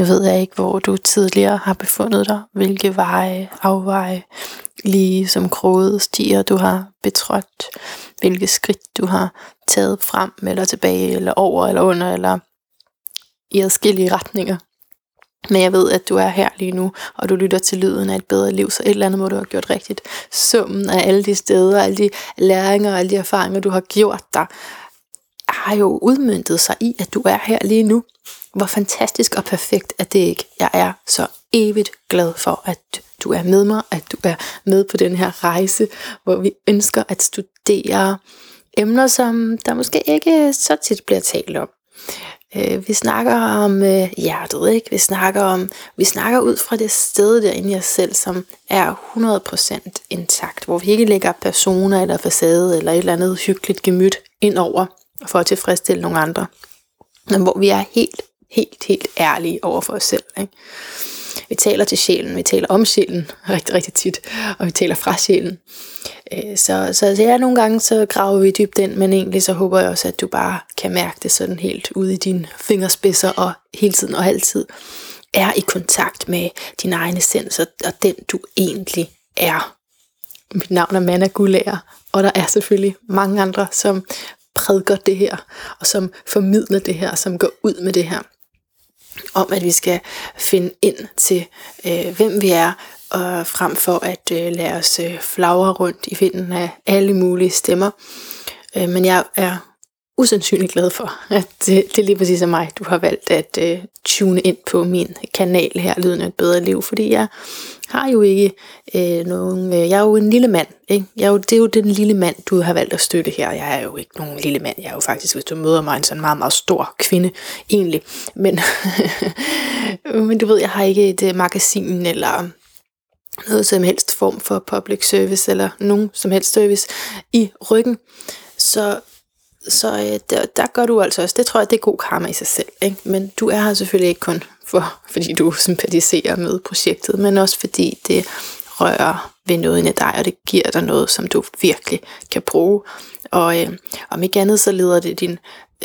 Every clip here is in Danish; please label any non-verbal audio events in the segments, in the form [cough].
Jeg ved ikke, hvor du tidligere har befundet dig, hvilke veje, afveje, lige som kroget stiger, du har betrådt, hvilke skridt du har taget frem eller tilbage, eller over eller under, eller i adskillige retninger. Men jeg ved, at du er her lige nu, og du lytter til lyden af et bedre liv, så et eller andet må du have gjort rigtigt. Summen af alle de steder, alle de læringer og alle de erfaringer, du har gjort dig, har jo udmyndtet sig i, at du er her lige nu. Hvor fantastisk og perfekt er det ikke? Jeg er så evigt glad for, at du er med mig, at du er med på den her rejse, hvor vi ønsker at studere emner, som der måske ikke så tit bliver talt om. Øh, vi snakker om øh, hjertet, ikke? Vi snakker om, vi snakker ud fra det sted derinde i os selv, som er 100% intakt, hvor vi ikke lægger personer eller facade eller et eller andet hyggeligt gemyt ind over for at tilfredsstille nogle andre. Men hvor vi er helt, helt, helt ærlige over for os selv. Ikke? Vi taler til sjælen, vi taler om sjælen [laughs] rigtig, rigtig tit, og vi taler fra sjælen. Øh, så, så ja, nogle gange så graver vi dybt ind, men egentlig så håber jeg også, at du bare kan mærke det sådan helt ude i dine fingerspidser, og hele tiden og altid er i kontakt med din egen essens, og, og den du egentlig er. Mit navn er Manna Gullager, og der er selvfølgelig mange andre, som prædiker det her, og som formidler det her, som går ud med det her om, at vi skal finde ind til, øh, hvem vi er, og frem for at øh, lade os øh, flagre rundt i vinden af alle mulige stemmer. Øh, men jeg er usandsynligt glad for, at det, det lige præcis er mig, du har valgt at øh, tune ind på min kanal her, Lyden af et bedre liv, fordi jeg har jo ikke øh, nogen, øh, jeg er jo en lille mand, ikke? Jeg er jo, det er jo den lille mand, du har valgt at støtte her. Jeg er jo ikke nogen lille mand, jeg er jo faktisk, hvis du møder mig, en sådan meget, meget stor kvinde, egentlig. Men, [laughs] men du ved, jeg har ikke et øh, magasin eller noget som helst form for public service eller nogen som helst service i ryggen. Så så øh, der, der gør du altså også, det tror jeg, det er god karma i sig selv. Ikke? Men du er her selvfølgelig ikke kun for, [laughs] fordi du sympatiserer med projektet, men også fordi det rører ved noget i dig, og det giver dig noget, som du virkelig kan bruge. Og øh, om ikke andet, så leder det din,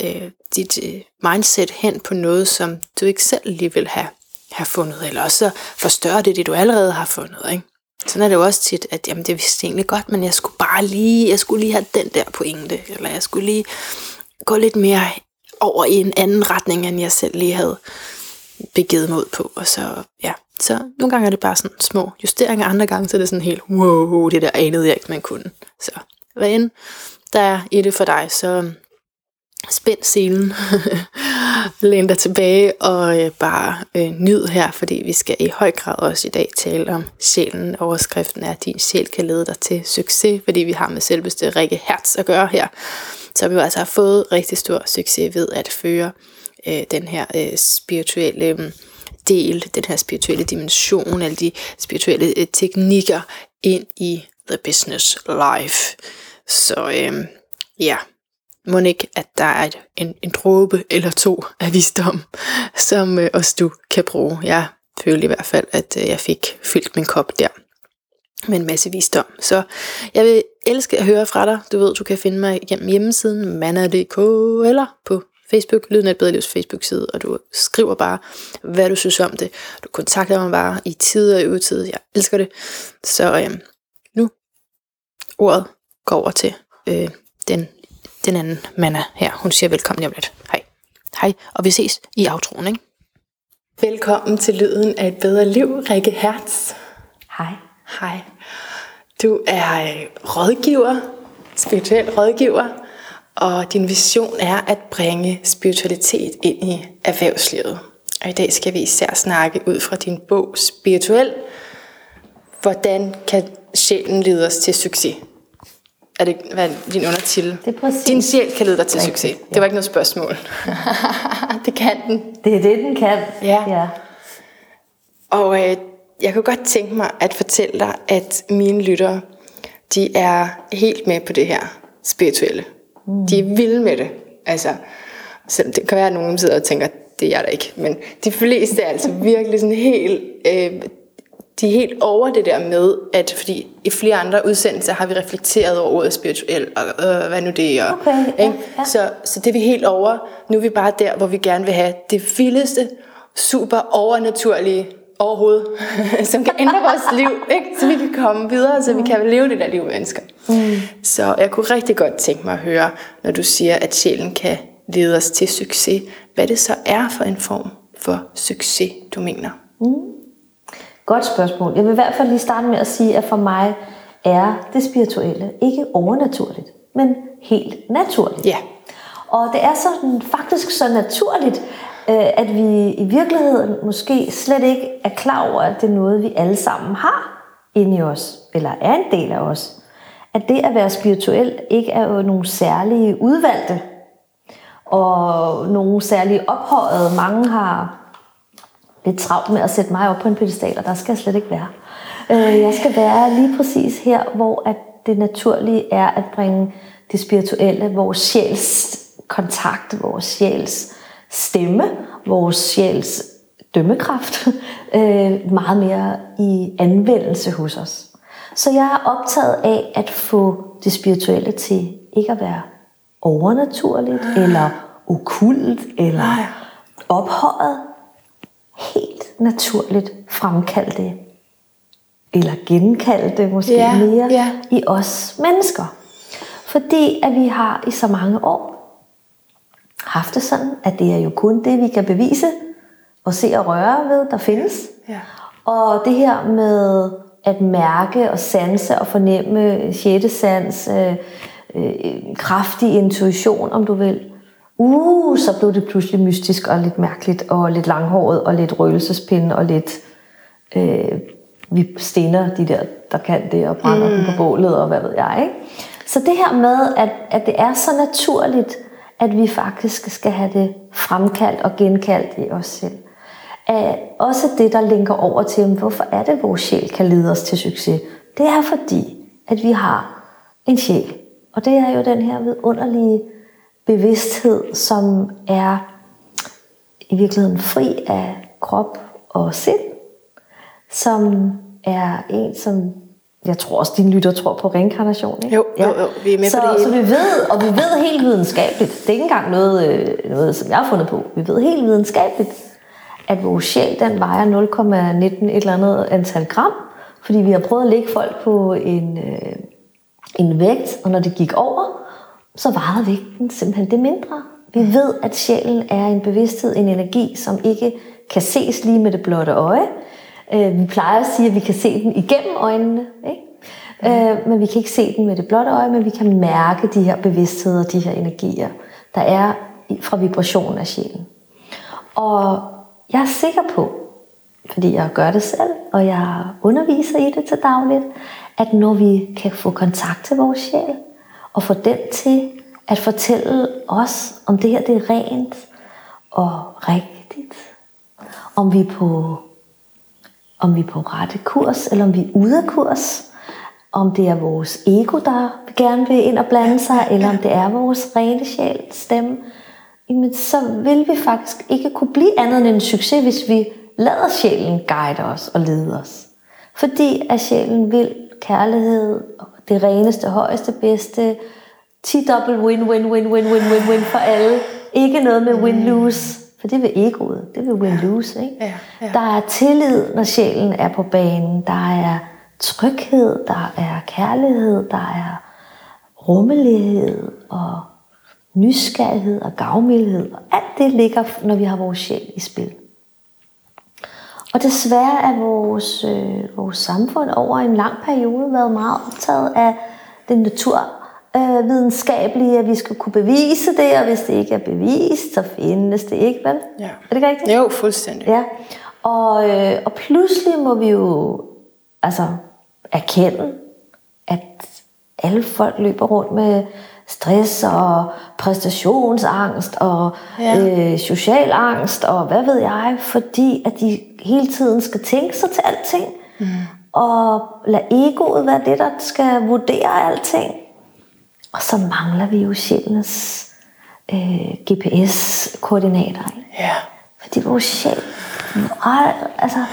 øh, dit øh, mindset hen på noget, som du ikke selv lige vil have, have fundet, eller også så forstørrer det det, du allerede har fundet. Ikke? Sådan er det jo også tit, at jamen, det vidste egentlig godt, men jeg skulle bare lige, jeg skulle lige have den der pointe, eller jeg skulle lige gå lidt mere over i en anden retning, end jeg selv lige havde begivet mod på. Og så, ja, så nogle gange er det bare sådan små justeringer, andre gange så er det sådan helt, wow, det der anede jeg ikke, man kunne. Så hvad end der er i det for dig, så spænd selen, [laughs] læn dig tilbage og øh, bare øh, nyd her, fordi vi skal i høj grad også i dag tale om sjælen. Overskriften er, at din sjæl kan lede dig til succes, fordi vi har med selveste Rikke Hertz at gøre her. Så vi altså har fået rigtig stor succes ved at føre øh, den her øh, spirituelle øh, del, den her spirituelle dimension, alle de spirituelle øh, teknikker ind i the business life. Så øh, ja, må ikke, at der er en, en dråbe eller to af visdom, som øh, også du kan bruge. Jeg følte i hvert fald, at øh, jeg fik fyldt min kop der med en masse visdom. Så jeg vil elske at høre fra dig. Du ved, du kan finde mig gennem hjemmesiden manna.dk eller på Facebook, Lyden af et bedre livs Facebook-side, og du skriver bare, hvad du synes om det. Du kontakter mig bare i tid og i utid. Jeg elsker det. Så øh, nu ordet går over til øh, den den anden mand er her. Hun siger velkommen lige om lidt. Hej. Hej, og vi ses i outroen, ikke? Velkommen til Lyden af et bedre liv, Rikke Hertz. Hej. Hej. Du er øh, rådgiver, spirituel rådgiver, og din vision er at bringe spiritualitet ind i erhvervslivet. Og i dag skal vi især snakke ud fra din bog Spirituel. Hvordan kan sjælen lede os til succes? Er det hvad er din undertitel? Det er præcis. Din sjæl kan lede dig til succes. Ja. Det var ikke noget spørgsmål. [laughs] det kan den. Det er det, den kan. Ja. ja. Og øh, jeg kunne godt tænke mig at fortælle dig, at mine lyttere, de er helt med på det her spirituelle. Mm. De er vilde med det. Altså, selvom det kan være, at nogen sidder og tænker, det er jeg da ikke. Men de fleste er altså virkelig sådan helt øh, de er helt over det der med, at fordi i flere andre udsendelser har vi reflekteret over ordet spirituel, og øh, hvad nu det er. Okay, ja, ja. Så, så det er vi helt over. Nu er vi bare der, hvor vi gerne vil have det vildeste, super overnaturlige overhovedet, [laughs] som kan ændre vores liv, ikke? så vi kan komme videre, så vi kan leve det der liv, vi ønsker. Mm. Så jeg kunne rigtig godt tænke mig at høre, når du siger, at sjælen kan lede os til succes, hvad det så er for en form for succes, du mener. Mm. Godt spørgsmål. Jeg vil i hvert fald lige starte med at sige, at for mig er det spirituelle ikke overnaturligt, men helt naturligt. Ja. Og det er sådan, faktisk så naturligt, øh, at vi i virkeligheden måske slet ikke er klar over, at det er noget, vi alle sammen har inde i os, eller er en del af os. At det at være spirituel ikke er jo nogle særlige udvalgte, og nogle særlige ophøjede. Mange har lidt travlt med at sætte mig op på en pedestal, og der skal jeg slet ikke være. Øh, jeg skal være lige præcis her, hvor at det naturlige er at bringe det spirituelle, vores sjæls kontakt, vores sjæls stemme, vores sjæls dømmekraft, [laughs] øh, meget mere i anvendelse hos os. Så jeg er optaget af at få det spirituelle til ikke at være overnaturligt, eller okult, eller ophøjet. Helt naturligt fremkalde det, eller genkalde det måske yeah, mere yeah. i os mennesker. Fordi at vi har i så mange år haft det sådan, at det er jo kun det, vi kan bevise og se og røre ved, der findes. Ja. Og det her med at mærke og sanse og fornemme sjette sans, øh, øh, kraftig intuition, om du vil, uh, så blev det pludselig mystisk og lidt mærkeligt og lidt langhåret og lidt røgelsespinde og lidt øh, vi stener de der, der kan det og brænder mm. dem på mm. bålet og hvad ved jeg. Ikke? Så det her med, at, at det er så naturligt, at vi faktisk skal have det fremkaldt og genkaldt i os selv. Er også det, der linker over til, hvorfor er det, at vores sjæl kan lede os til succes. Det er fordi, at vi har en sjæl. Og det er jo den her vidunderlige bevidsthed, som er i virkeligheden fri af krop og sind, som er en, som jeg tror også, dine lytter tror på reinkarnation. Ikke? Jo, ja. jo, jo, vi er med så, på det hele. Så vi ved, og vi ved helt videnskabeligt, det er ikke engang noget, øh, noget, som jeg har fundet på, vi ved helt videnskabeligt, at vores sjæl, den vejer 0,19 et eller andet antal gram, fordi vi har prøvet at lægge folk på en, øh, en vægt, og når det gik over, så vejede vægten simpelthen det mindre. Vi ved, at sjælen er en bevidsthed, en energi, som ikke kan ses lige med det blotte øje, Øh, vi plejer at sige, at vi kan se den igennem øjnene, ikke? Øh, men vi kan ikke se den med det blotte øje, men vi kan mærke de her bevidstheder, de her energier, der er fra vibrationen af sjælen. Og jeg er sikker på, fordi jeg gør det selv, og jeg underviser i det til dagligt, at når vi kan få kontakt til vores sjæl, og få den til at fortælle os, om det her det er rent og rigtigt, om vi er på om vi er på rette kurs, eller om vi er ude af kurs, om det er vores ego, der gerne vil ind og blande sig, eller om det er vores rene sjæl stemme, jamen så vil vi faktisk ikke kunne blive andet end en succes, hvis vi lader sjælen guide os og lede os. Fordi at sjælen vil kærlighed, og det reneste, højeste, bedste, 10 dobbelt win, win, win, win, win, win, win for alle. Ikke noget med win-lose. For det vil egoet, det vil win-lose. Ikke? Ja, ja. Der er tillid, når sjælen er på banen. Der er tryghed, der er kærlighed, der er rummelighed og nysgerrighed og gavmildhed. Og alt det ligger, når vi har vores sjæl i spil. Og desværre er vores, øh, vores samfund over en lang periode været meget optaget af den natur øh, videnskabelige, at vi skal kunne bevise det, og hvis det ikke er bevist, så findes det ikke, vel? Ja. Er det ikke rigtigt? Jo, fuldstændig. Ja. Og, øh, og pludselig må vi jo altså, erkende, at alle folk løber rundt med stress og præstationsangst og ja. øh, social angst og hvad ved jeg, fordi at de hele tiden skal tænke sig til alting. Mm. Og lade egoet være det, der skal vurdere alting. Og så mangler vi jo sjælens øh, GPS-koordinater. Ja. Fordi vores sjæl, altså,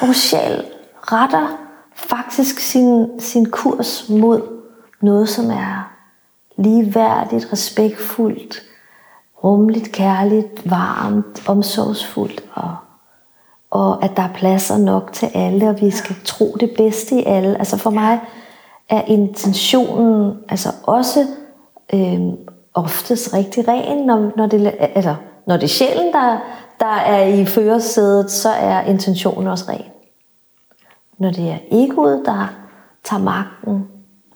vores sjæl retter faktisk sin, sin kurs mod noget, som er ligeværdigt, respektfuldt, rummeligt, kærligt, varmt, omsorgsfuldt og og at der er pladser nok til alle, og vi skal tro det bedste i alle. Altså for mig er intentionen altså også øh, oftest rigtig ren, når, når, det, altså, når det er sjælen, der, der er i førersædet, så er intentionen også ren. Når det er egoet, der tager magten,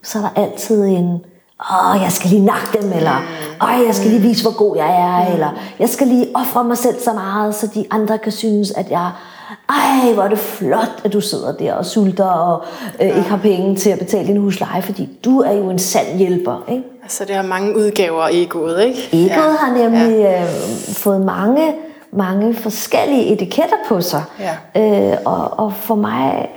så er der altid en, åh, jeg skal lige nakke dem, eller åh, jeg skal lige vise, hvor god jeg er, eller jeg skal lige ofre mig selv så meget, så de andre kan synes, at jeg, ej, hvor er det flot, at du sidder der og sulter og øh, ikke har penge til at betale din husleje, fordi du er jo en sand hjælper, ikke? Altså det har mange udgaver af egoet, ikke? Egoet ja. har nemlig ja. øh, fået mange, mange forskellige etiketter på sig. Ja. Øh, og, og for mig,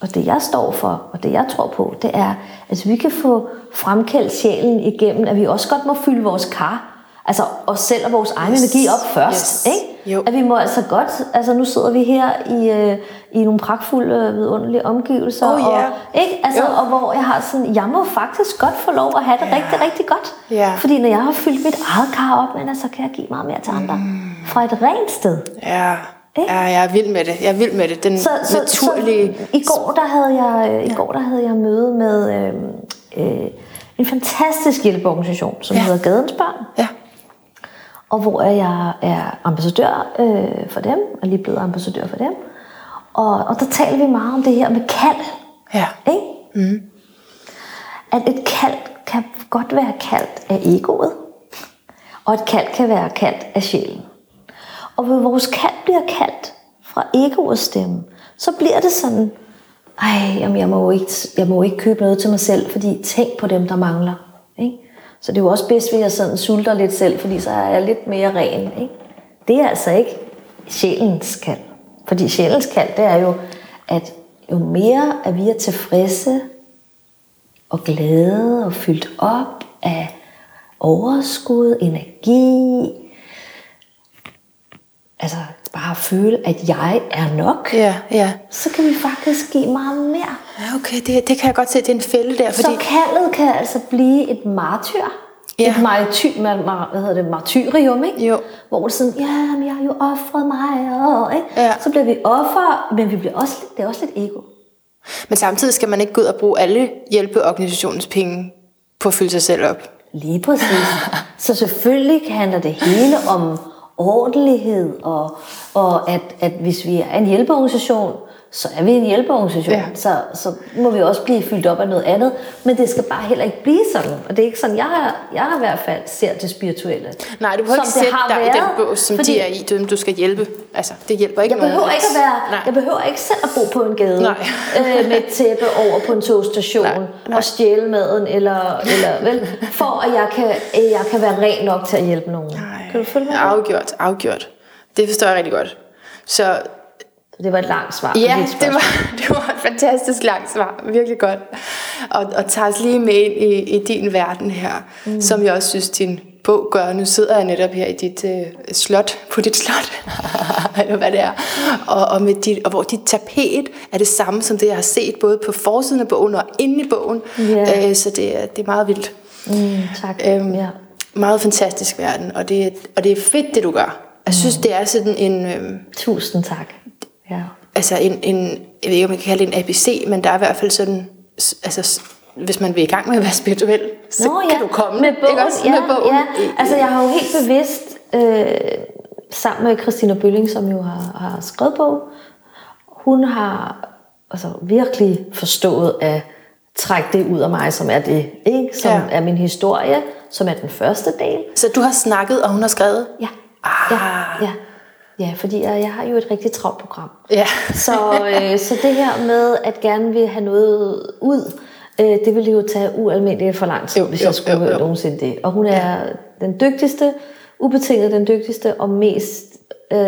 og det jeg står for, og det jeg tror på, det er, at vi kan få fremkaldt sjælen igennem, at vi også godt må fylde vores kar, altså os selv og vores egen yes. energi op først. Yes. Ikke? Jo. At vi må altså godt, altså nu sidder vi her i, øh, i nogle pragtfulde, vidunderlige omgivelser, Oh, ja. og, ikke? Altså, Jo. og hvor jeg har sådan, jeg må faktisk godt få lov at have det Ja. rigtig, rigtig godt. Ja. Fordi når jeg har fyldt mit eget kar op, men, så kan jeg give meget mere til andre. Mm. Fra et rent sted. Ja. Ikke? ja, jeg er vild med det. Jeg er vild med det. Den Så, så, naturlige... så i går der havde jeg øh, i går der havde jeg møde med øh, øh, en fantastisk hjælpeorganisation, som Ja. hedder Gadens Børn, Ja. og hvor jeg er ambassadør øh, for dem, og lige blevet ambassadør for dem. Og, og der taler vi meget om det her med kald. Ja. Ikke? Mm. At et kald kan godt være kaldt af egoet, og et kald kan være kaldt af sjælen. Og hvor vores kald bliver kaldt fra egoets stemme, så bliver det sådan, ej, jamen jeg, må jo ikke, jeg må jo ikke købe noget til mig selv, fordi tænk på dem, der mangler. Ikke? Så det er jo også bedst, hvis jeg sådan sulter lidt selv, fordi så er jeg lidt mere ren. Ikke? Det er altså ikke sjælens kald. Fordi sjælens kald, det er jo, at jo mere at vi er tilfredse og glade og fyldt op af overskud, energi, altså bare føle, at jeg er nok, Ja, ja. så kan vi faktisk give meget mere. Ja, okay, det, det kan jeg godt se, det er en fælde der, fordi... Så kaldet kan altså blive et martyr. Ja. Et martyr, ma- ma- hvad hedder det, martyrium, ikke? Jo. Hvor det sådan, ja, men jeg har jo offret mig, og, ikke? Ja. Så bliver vi offer, men vi bliver også, lidt- det er også lidt ego. Men samtidig skal man ikke gå ud og bruge alle hjælpeorganisationens penge på at fylde sig selv op. Lige præcis. [laughs] så selvfølgelig handler det hele om ordentlighed, og, og at, at hvis vi er en hjælpeorganisation, så er vi en hjælpeorganisation. Ja. Så, så må vi også blive fyldt op af noget andet. Men det skal bare heller ikke blive sådan. Og det er ikke sådan, jeg har, jeg har i hvert fald ser det spirituelle. Nej, du behøver ikke sætte dig i den været, bås, som fordi de er i, dem du skal hjælpe. Altså, det hjælper ikke Jeg nogen. behøver ikke at være, Nej. jeg behøver ikke selv at bo på en gade Nej. øh, med et tæppe over på en togstation Nej, nej. og stjæle maden, eller, eller vel, for at jeg kan, jeg kan være ren nok til at hjælpe nogen. Nej. Kan du følge mig? Afgjort, afgjort. Det forstår jeg rigtig godt. Så Det var et langt svar ja, det var, [laughs] det var et fantastisk langt svar. Virkelig godt. Og, og tager os lige med ind i, i din verden her, mm. som jeg også synes, din bog gør. Nu sidder jeg netop her i dit øh, slot, på dit slot, [laughs] eller hvad det er. Og, og, med dit, og hvor dit tapet er det samme som det, jeg har set, både på forsiden af bogen og inde i bogen. Ja. Øh, så det, er- det er meget vildt. Mm, tak. Øhm, ja. Meget fantastisk verden, og det, og det er fedt, det du gør. Jeg synes, det er sådan en, øhm, Tusind tak. Ja. altså en, en, jeg ved ikke, om man kan kalde det en ABC, men der er i hvert fald sådan, altså, hvis man vil i gang med at være spirituel, så Nå, kan ja. du komme. med bogen. ikke også? Ja, med bogen. Ja. Altså, jeg har jo helt bevidst, øh, sammen med Christina Bølling, som jo har, har skrevet bog, hun har altså, virkelig forstået at trække det ud af mig, som er det, ikke? som Ja. er min historie, som er den første del. Så du har snakket, og hun har skrevet? Ja. Ah. Ja, ja. ja fordi jeg, jeg har jo et rigtig travlt program. Ja. [laughs] Så, øh, så det her med at gerne vil have noget ud, øh, det ville jo tage ualmindeligt for lang tid, Jo, hvis jo, jeg skulle jo, jo. nogensinde det. Og hun er den dygtigste, ubetinget den dygtigste og mest øh,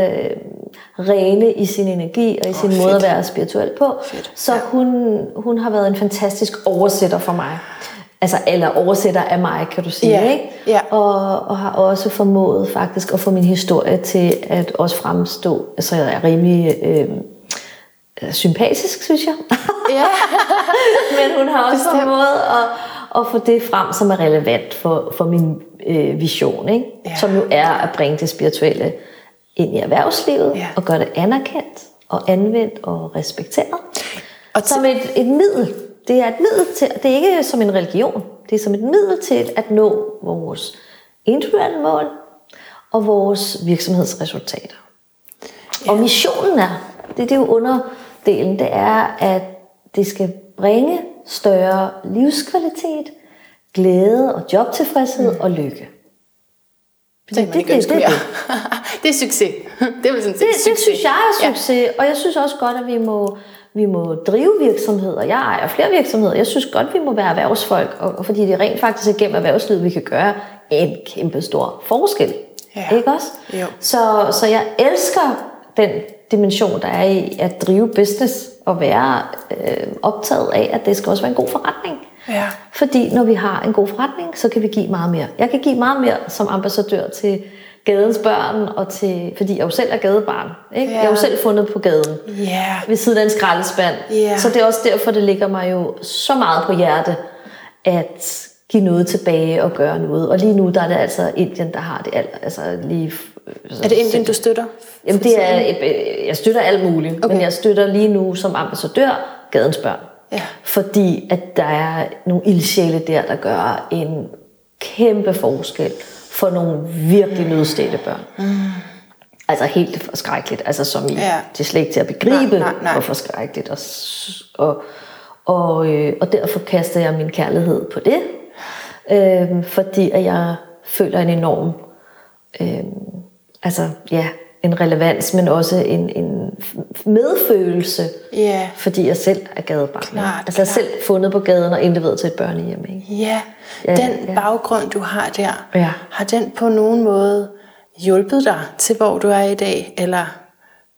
rene i sin energi og i sin fedt. måde at være spirituel på. Fedt, Så ja. hun, hun har været en fantastisk oversætter for mig. Altså, eller oversætter af mig, kan du sige, Ja, ikke? ja. Og, og har også formået faktisk at få min historie til at også fremstå, altså jeg er rimelig øh, øh, sympatisk, synes jeg. Ja. [laughs] Men hun har også Bestemt. formået at, at få det frem, som er relevant for, for min øh, vision, ikke? Ja. som jo er at bringe det spirituelle ind i erhvervslivet Ja. og gøre det anerkendt og anvendt og respekteret. Og som et, et middel. Det er et middel til, det er ikke som en religion. Det er som et middel til at nå vores individuelle mål og vores virksomhedsresultater. Og missionen er, det, det er jo underdelen, det er, at det skal bringe større livskvalitet, glæde og jobtilfredshed mm. og lykke. Det, det, det, det- det, det- [laughs] det, det er succes. [laughs] Det er sådan set Det, det succes. synes jeg er succes, ja. og jeg synes også godt, at vi må, vi må drive virksomheder. Jeg ejer flere virksomheder. Jeg synes godt, vi må være erhvervsfolk, og, og fordi det rent faktisk er gennem erhvervslivet, vi kan gøre en kæmpe stor forskel. Ja. Ikke også? Jo. Så, så jeg elsker den dimension, der er i at drive business og være øh, optaget af, at det skal også være en god forretning. Ja. Fordi når vi har en god forretning, så kan vi give meget mere. Jeg kan give meget mere som ambassadør til gadens børn, og til, fordi jeg jo selv er gadebarn. Ikke? Ja. Jeg er jo selv fundet på gaden Ja. ved siden af en skraldespand. Ja. Så det er også derfor, det ligger mig jo så meget på hjerte, at give noget tilbage og gøre noget. Og lige nu, der er det altså Indien, der har det alt. Altså lige, Er det Indien, du støtter? Jamen det er, øh, jeg støtter alt muligt, okay. men jeg støtter lige nu som ambassadør gadens børn. Ja. Fordi at der er nogle ildsjæle der, der gør en kæmpe forskel for nogle virkelig nødstedte børn. Mm. Altså helt forskrækkeligt, altså som i, Ja. det er slet ikke til at begribe, Nej, nej, nej. hvor forskrækkeligt. Og, og, og, øh, og derfor kaster jeg min kærlighed på det, øh, fordi at jeg føler en enorm øh, altså ja, en relevans, men også en, en medfølelse, Ja. fordi jeg selv er gadebarn. Klart, altså jeg er selv fundet på gaden og indleveret til et børnehjem. Ikke? Ja, Ja, den ja. baggrund, du har der, Ja. har den på nogen måde hjulpet dig til, hvor du er i dag? Eller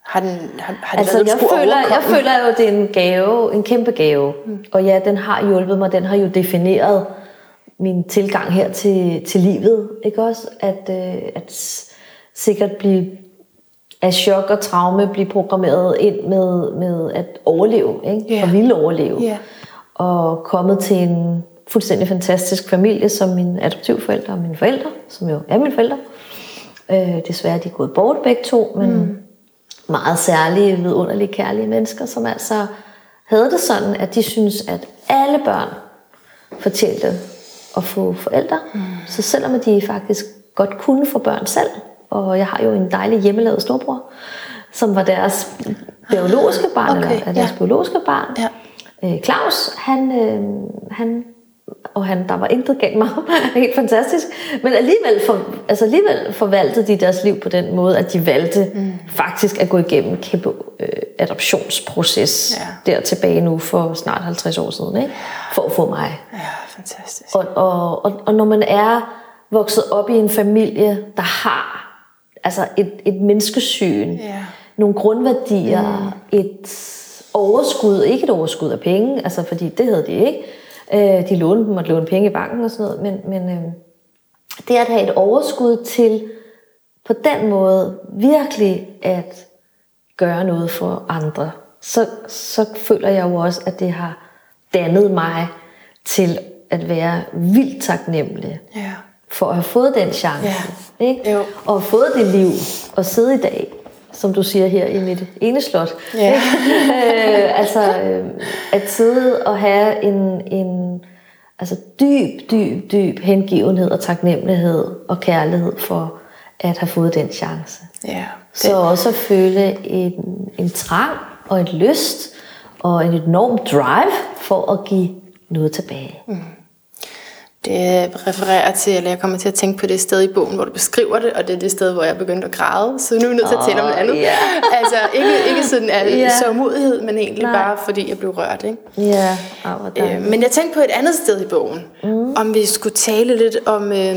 har, den, har, har det Altså været, jeg føler, jeg føler jo, det er en gave, en kæmpe gave. Mm. Og ja, den har hjulpet mig, den har jo defineret min tilgang her til, til livet. Ikke også? At, øh, at sikkert blive af chok og traume blive programmeret ind med, med at overleve, ikke? Ja. og ville overleve. Ja. Og kommet til en fuldstændig fantastisk familie, som mine adoptivforældre og mine forældre, som jo er mine forældre. Øh, desværre er de gået bort begge to, men mm. meget særlige, vidunderlige, kærlige mennesker, som altså havde det sådan, at de synes, at alle børn fortjente at få forældre. Mm. Så selvom de faktisk godt kunne få børn selv, og jeg har jo en dejlig hjemmelavet storbror, som var deres biologiske barn, Okay, eller er deres ja. biologiske barn. Ja. Øh, Claus, han, øh, han, og han, der var intet galt med ham, [laughs] helt fantastisk, men alligevel, for, altså alligevel forvaltede de deres liv på den måde, at de valgte mm. faktisk at gå igennem en kæmpe øh, adoptionsproces Ja. der tilbage nu for snart 50 år siden, ikke? for at få mig. Ja, fantastisk. Og, og, og, og når man er vokset op i en familie, der har altså et, et menneskesyn, Ja. nogle grundværdier, mm. et overskud, ikke et overskud af penge, altså fordi det havde de ikke. Øh, de lånte, måtte låne penge i banken og sådan noget, men, men øh, det at have et overskud til på den måde virkelig at gøre noget for andre, så, så føler jeg jo også, at det har dannet mig til at være vildt taknemmelig Ja. For at have fået den chance. Ja. Ikke? Jo. Og have fået det liv, og sidde i dag, som du siger her i mit ene slot. Ja. øh, altså, øh, at sidde og have en, en altså dyb, dyb, dyb hengivenhed og taknemmelighed og kærlighed for at have fået den chance. Ja. Så også at føle en, en trang og en lyst og en enorm drive for at give noget tilbage. Mm. Det refererer til, eller jeg kommer til at tænke på det sted i bogen, hvor du beskriver det, og det er det sted, hvor jeg begyndte at græde. Så nu er vi nødt til at tale om noget andet. ja. [laughs] altså ikke, ikke sådan Ja. yeah. sørgmodighed, men egentlig Nej. bare fordi jeg blev rørt. Ikke? Ja, oh, Øh, men jeg tænkte på et andet sted i bogen, mm. om vi skulle tale lidt om øh,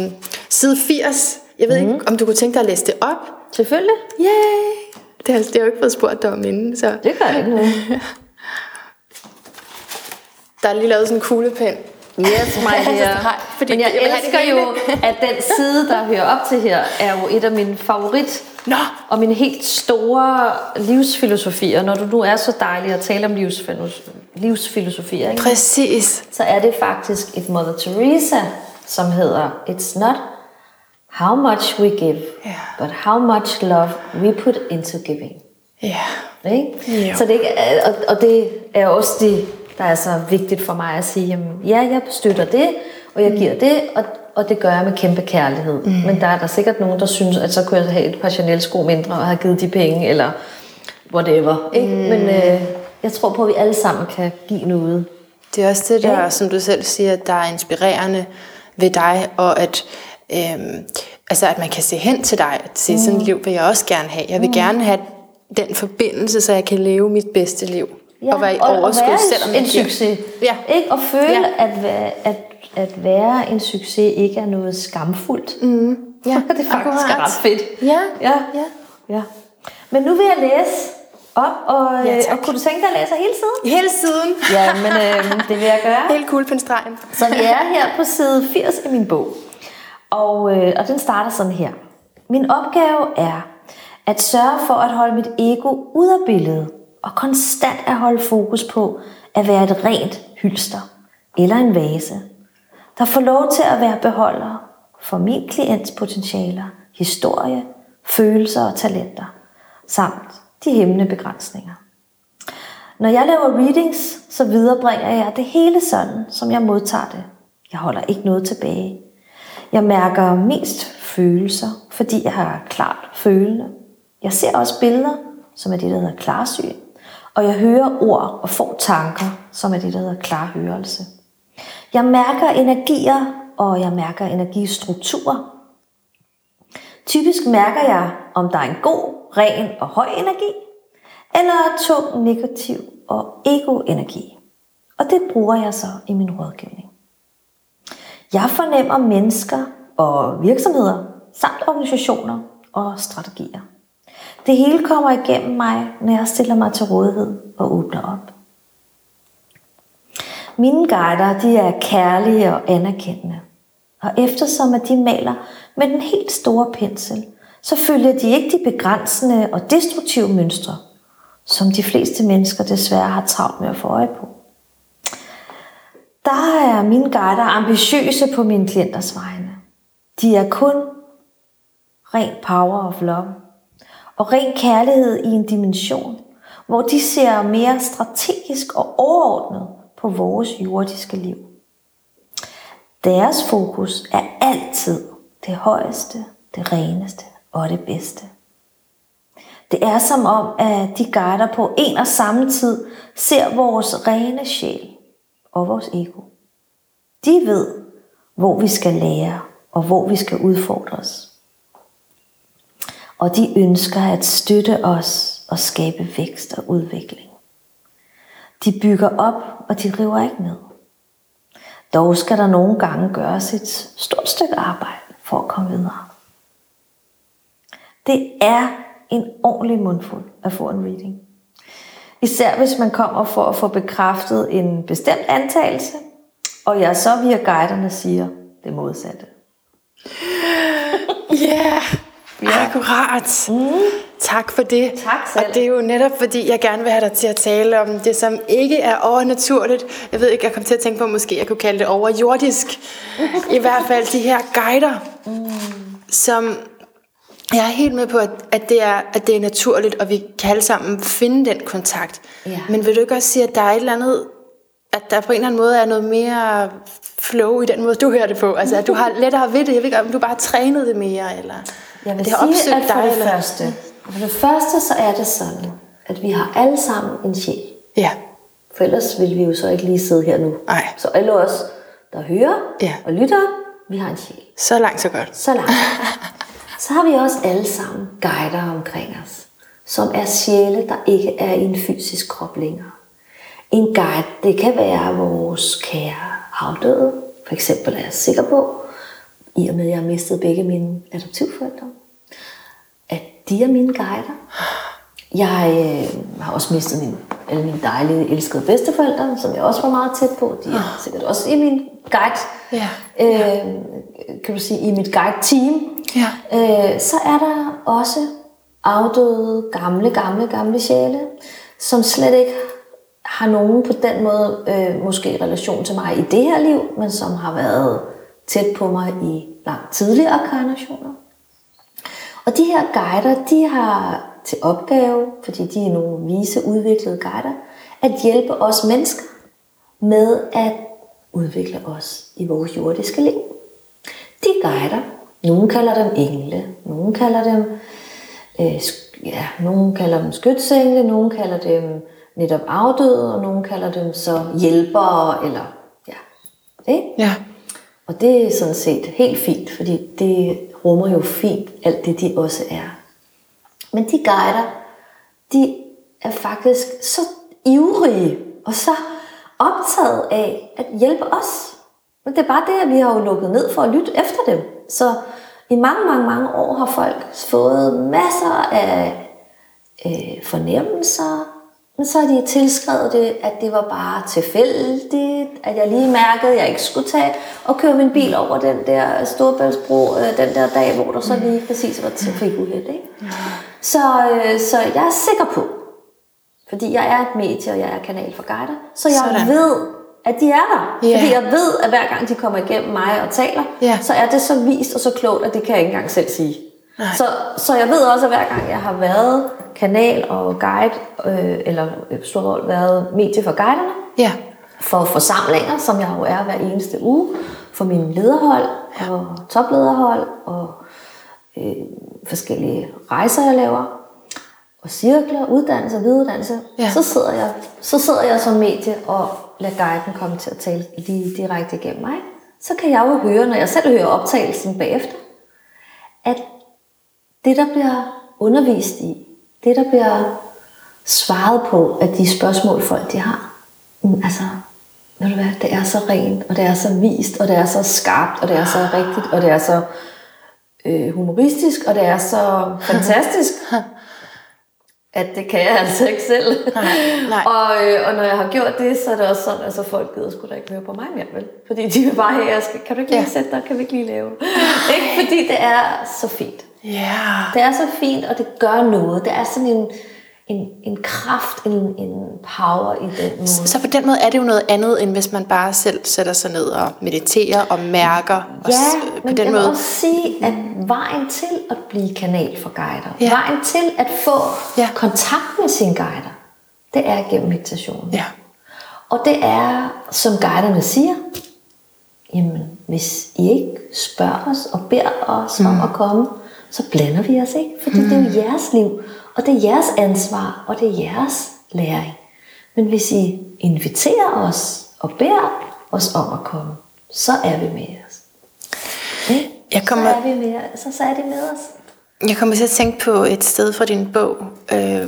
side 80. Jeg ved mm. ikke, om du kunne tænke dig at læse det op? Selvfølgelig. Yay! Det har, det har jeg jo ikke fået spurgt dig om inden, så Det gør ikke noget. [laughs] der er lige lavet sådan en kuglepen. Yes, my dear. Nej, fordi Men jeg, jeg elsker jo, at den side, der hører op til her, er jo et af mine favorit Nå, og mine helt store livsfilosofier. Når du nu er så dejlig at tale om livsfilos- livsfilosofier, ikke? præcis. så er det faktisk et Mother Teresa, som hedder It's not how much we give, Ja. but how much love we put into giving. Ja. Ikke? Ja. Så det, ikke er- og, og det er også det, der er så vigtigt for mig at sige, jamen, ja, jeg støtter det, og jeg giver det, og, og det gør jeg med kæmpe kærlighed. Mm. Men der er der sikkert nogen, der synes, at så kunne jeg have et par Chanel-sko mindre og have givet de penge, eller whatever. Ikke? Mm. Men øh, jeg tror på, at vi alle sammen kan give noget. Det er også det der, Ja. som du selv siger, der er inspirerende ved dig, og at, øhm, altså at man kan se hen til dig, at se sådan et liv vil jeg også gerne have. Jeg vil mm. gerne have den forbindelse, så jeg kan leve mit bedste liv. Og være i overskud, og være selvom en, succes. Ja. Ikke? Og føle, Ja. at, være, at, at være en succes ikke er noget skamfuldt. Mm. Ja, [laughs] det er faktisk akkurat. ret fedt. Ja, Ja. ja. ja. Men nu vil jeg læse op, og, Ja, øh, tak. og kunne du tænke dig at læse hele tiden? Hele tiden. Ja, men øh, det vil jeg gøre. Helt kuglepindstregen. Så vi er her på [laughs] side 80 i min bog. Og, øh, og den starter sådan her. Min opgave er at sørge for at holde mit ego ud af billedet, og konstant at holde fokus på at være et rent hylster eller en vase, der får lov til at være beholder for min klients potentialer, historie, følelser og talenter, samt de hemmende begrænsninger. Når jeg laver readings, så viderebringer jeg det hele sådan, som jeg modtager det. Jeg holder ikke noget tilbage. Jeg mærker mest følelser, fordi jeg har klart følende. Jeg ser også billeder, som er det, der hedder klarsyn. Og jeg hører ord og får tanker, som er det, der hedder klarhørelse. Jeg mærker energier, og jeg mærker energistrukturer. Typisk mærker jeg, om der er en god, ren og høj energi, eller tung, negativ og ego-energi. Og det bruger jeg så i min rådgivning. Jeg fornemmer mennesker og virksomheder, samt organisationer og strategier. Det hele kommer igennem mig, når jeg stiller mig til rådighed og åbner op. Mine guider, de er kærlige og anerkendende. Og eftersom at de maler med den helt store pensel, så følger de ikke de begrænsende og destruktive mønstre, som de fleste mennesker desværre har travlt med at få øje på. Der er mine guider ambitiøse på mine klienters vegne. De er kun ren power of love og ren kærlighed i en dimension, hvor de ser mere strategisk og overordnet på vores jordiske liv. Deres fokus er altid det højeste, det reneste og det bedste. Det er som om, at de guider på en og samme tid ser vores rene sjæl og vores ego. De ved, hvor vi skal lære og hvor vi skal udfordres. Og de ønsker at støtte os og skabe vækst og udvikling. De bygger op, og de river ikke ned. Dog skal der nogle gange gøres et stort stykke arbejde for at komme videre. Det er en ordentlig mundfuld at få en reading. Især hvis man kommer for at få bekræftet en bestemt antagelse, og jeg så via guiderne siger det modsatte. Ja, yeah akkurat. Mm. Tak for det. Tak selv. Og det er jo netop fordi, jeg gerne vil have dig til at tale om det, som ikke er overnaturligt. Jeg ved ikke, jeg kom til at tænke på, at måske jeg kunne kalde det overjordisk. I hvert fald de her guider, mm. som jeg er helt med på, at, at, det er, at det er naturligt, og vi kan alle sammen finde den kontakt. Ja. Men vil du ikke også sige, at der er et eller andet, at der på en eller anden måde er noget mere flow i den måde, du hører det på? Altså, at du har lettere ved det. Jeg ved ikke, om du bare har trænet det mere, eller Jeg vil det har sige, at for dig, det eller? første, for det første så er det sådan, at vi har alle sammen en sjæl. Ja, For ellers ville vi jo så ikke lige sidde her nu. Nej. Så alle os, der hører Ja. og lytter, vi har en sjæl. så langt så godt. Så langt. Så har vi også alle sammen guider omkring os, som er sjæle, der ikke er i en fysisk krop længere. En guide, det kan være vores kære afdøde. For eksempel er jeg sikker på, i og med at jeg har mistet begge mine adoptivforældre, at de er mine guider. Jeg øh, har også mistet mine, alle mine dejlige, elskede bedsteforældre, som jeg også var meget tæt på. De er sikkert også i min guide. Ja. Øh, kan du sige, i mit guide-team. Ja. Øh, så er der også afdøde, gamle, gamle, gamle sjæle, som slet ikke har nogen på den måde, øh, måske relation til mig i det her liv, men som har været tæt på mig i langt tidligere karnationer. Og de her guider, de har til opgave, fordi de er nogle vise, udviklede guider, at hjælpe os mennesker med at udvikle os i vores jordiske liv. De guider, nogen kalder dem engle, nogen kalder dem, øh, ja, nogen kalder dem skytsengle, nogen kalder dem netop afdøde, og nogen kalder dem så hjælpere, eller ja, ikke? Ja. Og det er sådan set helt fint, fordi det rummer jo fint alt det, de også er. Men de guider, de er faktisk så ivrige og så optaget af at hjælpe os. Men det er bare det, at vi har jo lukket ned for at lytte efter dem. Så i mange, mange, mange år har folk fået masser af øh, fornemmelser, men så har de tilskrevet det, at det var bare tilfældigt, at jeg lige mærkede, at jeg ikke skulle tage og køre min bil over den der Storbæltsbro, øh, den der dag, hvor der så lige præcis var til fik uheld. Ikke? Så, øh, så jeg er sikker på, fordi jeg er et medie, og jeg er kanal for guider, så jeg Sådan. ved, at de er der. Ja. Fordi jeg ved, at hver gang de kommer igennem mig og taler, Ja. så er det så vist og så klogt, at det kan jeg ikke engang selv sige. Så, så jeg ved også, at hver gang jeg har været kanal og guide, øh, eller øh, stort været medie for guiderne, Ja. for forsamlinger, som jeg jo er hver eneste uge, for mine lederhold og toplederhold og øh, forskellige rejser, jeg laver, og cirkler, uddannelse og videreuddannelse, Ja. så, sidder jeg, så sidder jeg som medie og lader guiden komme til at tale lige direkte igennem mig. Så kan jeg jo høre, når jeg selv hører optagelsen bagefter, at det, der bliver undervist i, det, der bliver svaret på, at de spørgsmål, folk de har, mm, altså, ved du hvad, det er så rent, og det er så vist, og det er så skarpt, og det er så rigtigt, og det er så øh, humoristisk, og det er så [laughs] fantastisk, at det kan jeg altså ikke selv. Nej, nej. Og, øh, og når jeg har gjort det, så er det også sådan, at altså, folk gider sgu da ikke høre på mig mere, vel? Fordi de vil bare have, skal, kan du ikke lige Ja. sætte dig, kan vi ikke lige lave? [laughs] ikke? Fordi det er så fint. Ja. Det er så fint, og det gør noget. Det er sådan en, en, en kraft, en, en power i den måde. Så på den måde er det jo noget andet, end hvis man bare selv sætter sig ned og mediterer og mærker. og Ja, s- på men den jeg måde. vil også sige, at vejen til at blive kanal for guider, Ja. vejen til at få Ja. kontakt med sine guider, det er gennem meditation. Ja. Og det er, som guiderne siger, jamen, hvis I ikke spørger os og beder os mm. om at komme, så blander vi os ikke. Fordi mm. det er jo jeres liv, og det er jeres ansvar, og det er jeres læring. Men hvis I inviterer os og beder os om at komme, så er vi med os. Ikke? Jeg kommer- Så er vi med, så, så er de med os. Jeg kommer til at tænke på et sted fra din bog, øh,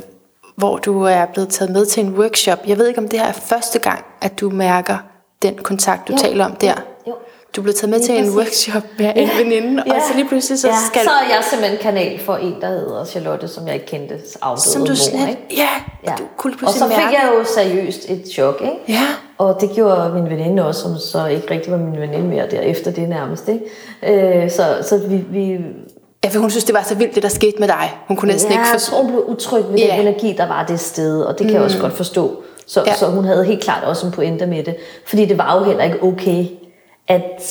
hvor du er blevet taget med til en workshop. Jeg ved ikke, om det her er første gang, at du mærker den kontakt, du Jo, taler om der. Du blevet taget med Lige til en præcis. workshop med en veninde, og så lige pludselig så ja, skal... så er jeg simpelthen kanal for en, der hedder Charlotte, som jeg ikke kendte, afdøde som du mor, slet... ikke? Ja, Ja. og du kunne og så fik mærke... jeg jo seriøst et chok, ikke? Ja. Og det gjorde min veninde også, som så ikke rigtig var min veninde mere derefter det nærmest, ikke? Øh, så, så vi, vi Ja, for hun synes, det var så vildt, det der skete med dig. Hun kunne næsten ja, ikke jeg forstå... hun blev utryg ved Ja. den energi, der var det sted, og det kan jeg også godt forstå. Så, Ja. ja. så hun havde helt klart også en pointe med det. Fordi det var jo heller ikke okay, at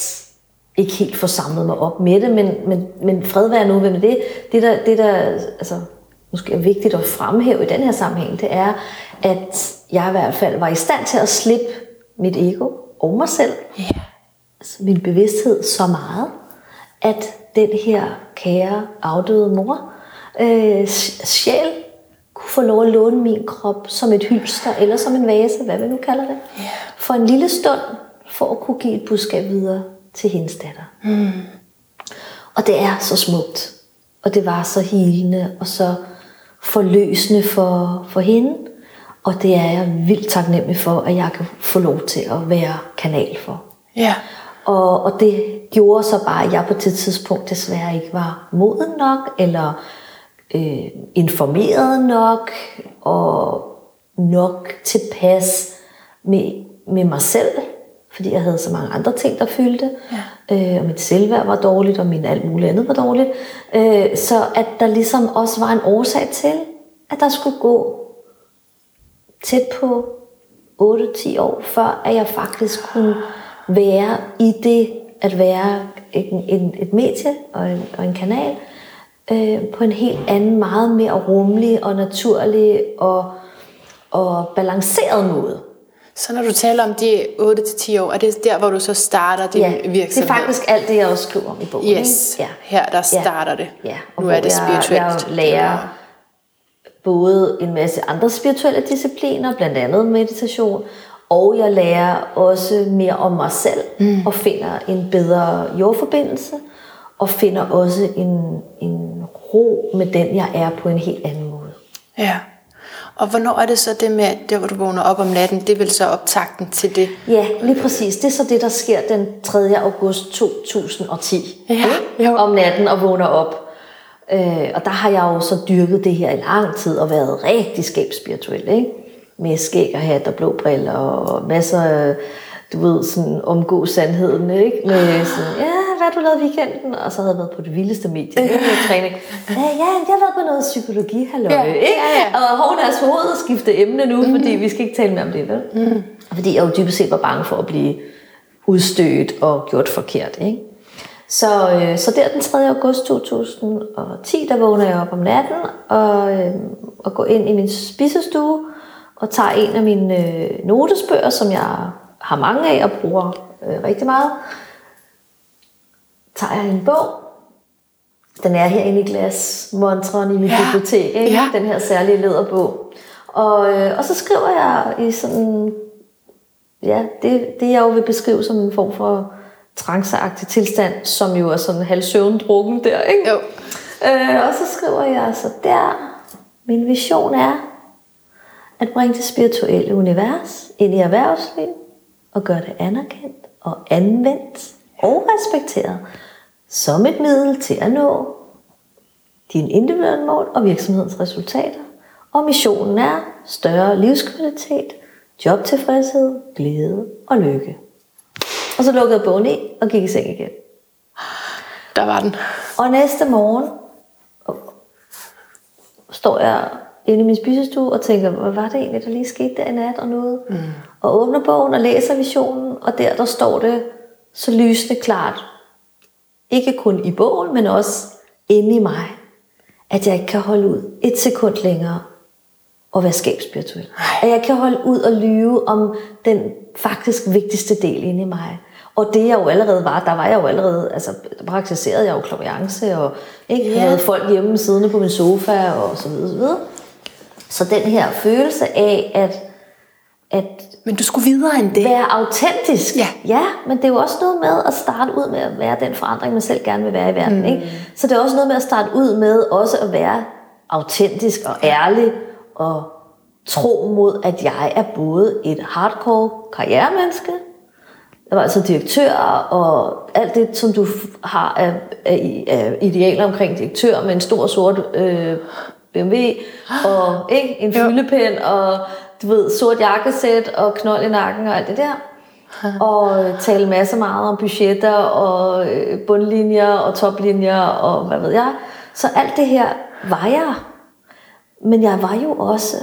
ikke helt få samlet mig op med det, men, men, men fred være nu med det. Det der, det der altså, måske er vigtigt at fremhæve i den her sammenhæng, det er, at jeg i hvert fald var i stand til at slippe mit ego og mig selv, Ja. altså min bevidsthed så meget, at den her kære afdøde mor, øh, sjæl, kunne få lov at låne min krop som et hylster, eller som en vase, hvad vi nu kalder det, Ja. for en lille stund, for at kunne give et budskab videre til hendes datter. Mm. Og det er så smukt, og det var så helende, og så forløsende for, for hende, og det er jeg vildt taknemmelig for, at jeg kan få lov til at være kanal for. Ja. Og, og det gjorde så bare, at jeg på det tidspunkt desværre ikke var moden nok, eller øh, informeret nok, og nok tilpas med, med mig selv, fordi jeg havde så mange andre ting, der fyldte. Ja. Øh, og mit selvværd var dårligt, og min alt muligt andet var dårligt. Øh, så at der ligesom også var en årsag til, at der skulle gå tæt på 8-10 år, før at jeg faktisk kunne være i det at være en, en, et medie og en, og en kanal øh, på en helt anden, meget mere rummelig og naturlig og, og balanceret måde. Så når du taler om de 8-10 år, er det der, hvor du så starter din Ja, virksomhed? det er faktisk alt det, jeg også skriver om i bogen. Yes, ikke? her der starter det. Ja, og nu er det jeg- spirituelt. Jeg lærer både en masse andre spirituelle discipliner, blandt andet meditation, og jeg lærer også mere om mig selv, mm. og finder en bedre jordforbindelse, og finder også en, en ro med den, jeg er på en helt anden måde. Ja. Og hvornår er det så det med, der hvor du vågner op om natten, det vil så optakten til det? Ja, lige præcis. Det er så det, der sker den 3. august 2010. Ja, jo. Om natten og vågner op. Øh, og der har jeg jo så dyrket det her i lang tid og været rigtig skabsspirituel. Ikke? Med skæg og hat og blå briller og masser af, du ved, sådan omgå sandheden. Ikke? Med sådan, ja, hvad du lavet i weekenden? Og så havde jeg været på det vildeste medie. Med træning. Ja, ja, jeg har været på noget psykologi, halløj. Ja, ikke? ja, ja. Og hov, deres hoved og skifte emne nu, mm-hmm. fordi vi skal ikke tale mere om det, vel? Mm. Fordi jeg jo dybest set var bange for at blive udstødt og gjort forkert, ikke? Så, øh, så der den 3. august 2010, der vågner jeg op om natten og, øh, og går ind i min spisestue og tager en af mine øh, notesbøger, som jeg har mange af og bruger øh, rigtig meget. Tager jeg en bog. Den er herinde i glasmontren i mit Ja, bibliotek, ikke? ja. den her særlige læderbog. Og, øh, og så skriver jeg i sådan ja, det, det jeg jo vil beskrive som en form for tranceagtig tilstand, som jo er sådan halvsøvndrukken der, ikke? Jo. Øh, og så skriver jeg altså der, min vision er at bringe det spirituelle univers ind i erhvervslivet og gøre det anerkendt og anvendt og respekteret som et middel til at nå dine individuelle mål og virksomhedens resultater. Og missionen er større livskvalitet, jobtilfredshed, glæde og lykke. Og så lukkede jeg bogen i og gik i seng igen. Der var den. Og næste morgen står jeg inde i min spisestue og tænker, hvad var det egentlig, der lige skete der i nat og noget? Mm. Og åbner bogen og læser visionen, og der, der står det så lysende klart, ikke kun i bogen, men også inde i mig, at jeg ikke kan holde ud et sekund længere og være skabsspirituel. At jeg kan holde ud og lyve om den faktisk vigtigste del inde i mig. Og det jeg jo allerede var, der var jeg jo allerede, altså der praktiserede jeg jo klaviance, og ikke Ja. havde folk hjemme siddende på min sofa, og så videre, så videre. Så den her følelse af, at, at Men du skulle videre end det. være autentisk. Ja. ja, men det er jo også noget med at starte ud med at være den forandring, man selv gerne vil være i verden. Mm. Ikke? Så det er også noget med at starte ud med også at være autentisk og ærlig og tro mod, at jeg er både et hardcore karrieremenneske, jeg var altså direktør, og alt det, som du har af, af, af idealer omkring direktør, med en stor sort øh, BMW, og ikke, en fyldepen, og du ved, sort jakkesæt, og knold i nakken, og alt det der. [laughs] Og øh, tale masser meget om budgetter, og øh, bundlinjer, og toplinjer, og hvad ved jeg. Så alt det her var jeg. Men jeg var jo også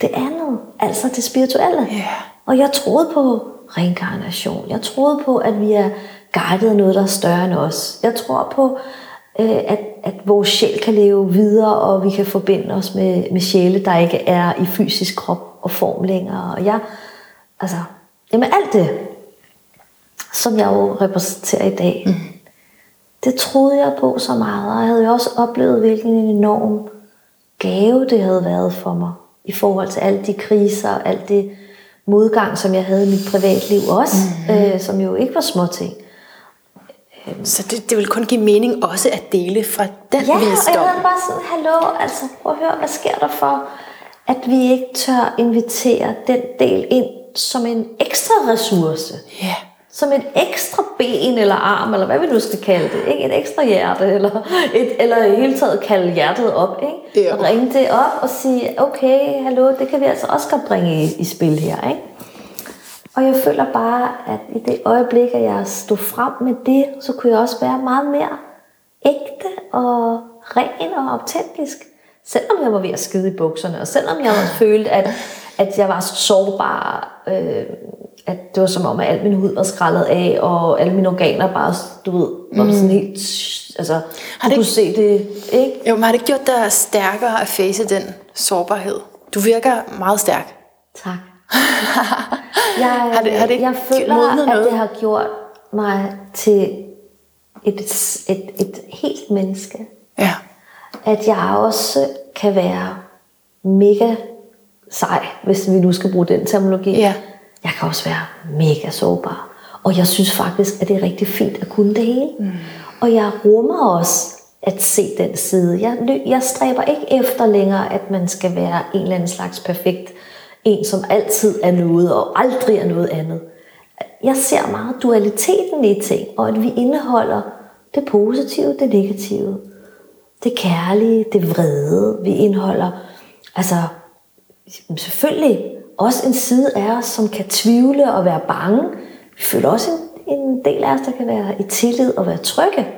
det andet, altså det spirituelle. Ja. Og jeg troede på reinkarnation. Jeg troede på, at vi er guidet noget, der er større end os. Jeg tror på, øh, at, at vores sjæl kan leve videre, og vi kan forbinde os med, med sjæle, der ikke er i fysisk krop og form længere. Og jeg, altså, jamen alt det, som jeg jo repræsenterer i dag, mm. det troede jeg på så meget, og jeg havde jo også oplevet, hvilken en enorm gave det havde været for mig, i forhold til alle de kriser, og alt det modgang, som jeg havde i mit privatliv også, mm. øh, som jo ikke var små ting. Så det, det vil kun give mening også at dele fra den Ja, og visdom. jeg havde bare sådan, hallo, altså prøv at høre, hvad sker der for, at vi ikke tør invitere den del ind som en ekstra ressource? Ja. Som et ekstra ben eller arm, eller hvad vi nu skal kalde det. Ikke? Et ekstra hjerte, eller, et, eller i hele taget kalde hjertet op. Ikke? Jo. Og ringe det op og sige, okay, hallo, det kan vi altså også godt bringe i, i spil her. Ikke? Og jeg føler bare, at i det øjeblik, at jeg stod frem med det, så kunne jeg også være meget mere ægte og ren og autentisk. Selvom jeg var ved at skide i bukserne, og selvom jeg også følte, at, at jeg var sårbar, øh, at det var som om, at al min hud var skrællet af, og alle mine organer bare, du ved, hvor du sådan helt, altså, har du det- kunne se det, ikke? Jo, men har det gjort dig stærkere at face den sårbarhed? Du virker meget stærk. Tak. [laughs] Jeg, Har det- har det jeg føler, modnet at noget? det har gjort mig til et, et, et helt menneske. Ja. At jeg også kan være mega sej, hvis vi nu skal bruge den terminologi. Ja. Jeg kan også være mega sårbar. Og jeg synes faktisk, at det er rigtig fint at kunne det hele. Mm. Og jeg rummer også at se den side. Jeg, jeg stræber ikke efter længere, at man skal være en eller anden slags perfekt en, som altid er noget og aldrig er noget andet. Jeg ser meget dualiteten i ting, og at vi indeholder det positive, det negative, det kærlige, det vrede. Vi indeholder altså selvfølgelig også en side af os, som kan tvivle og være bange. Vi føler også en, en del af os, der kan være i tillid og være trygge.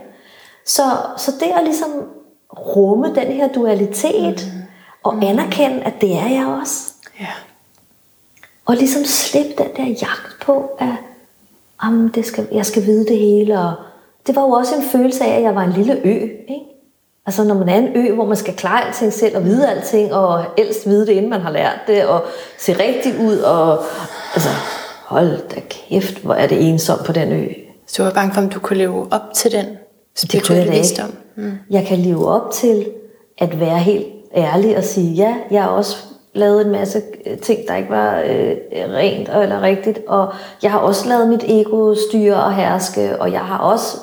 Så, så det at ligesom rumme den her dualitet mm. og anerkende, at det er jeg også. Ja. Og ligesom slippe den der jagt på, at jamen, det skal, jeg skal vide det hele. Og det var jo også en følelse af, at jeg var en lille ø. Ikke? Altså når man er en ø, hvor man skal klare alting selv og vide alting, og helst vide det, inden man har lært det, og se rigtigt ud, og altså, hold da kæft, hvor er det ensomt på den ø. Så du var bange for, om du kunne leve op til den spirituelle visdom. Mm. Jeg kan leve op til at være helt ærlig og sige, ja, jeg har også lavet en masse øh, ting, der ikke var øh, rent eller rigtigt, og jeg har også lavet mit ego styre og herske, og jeg har også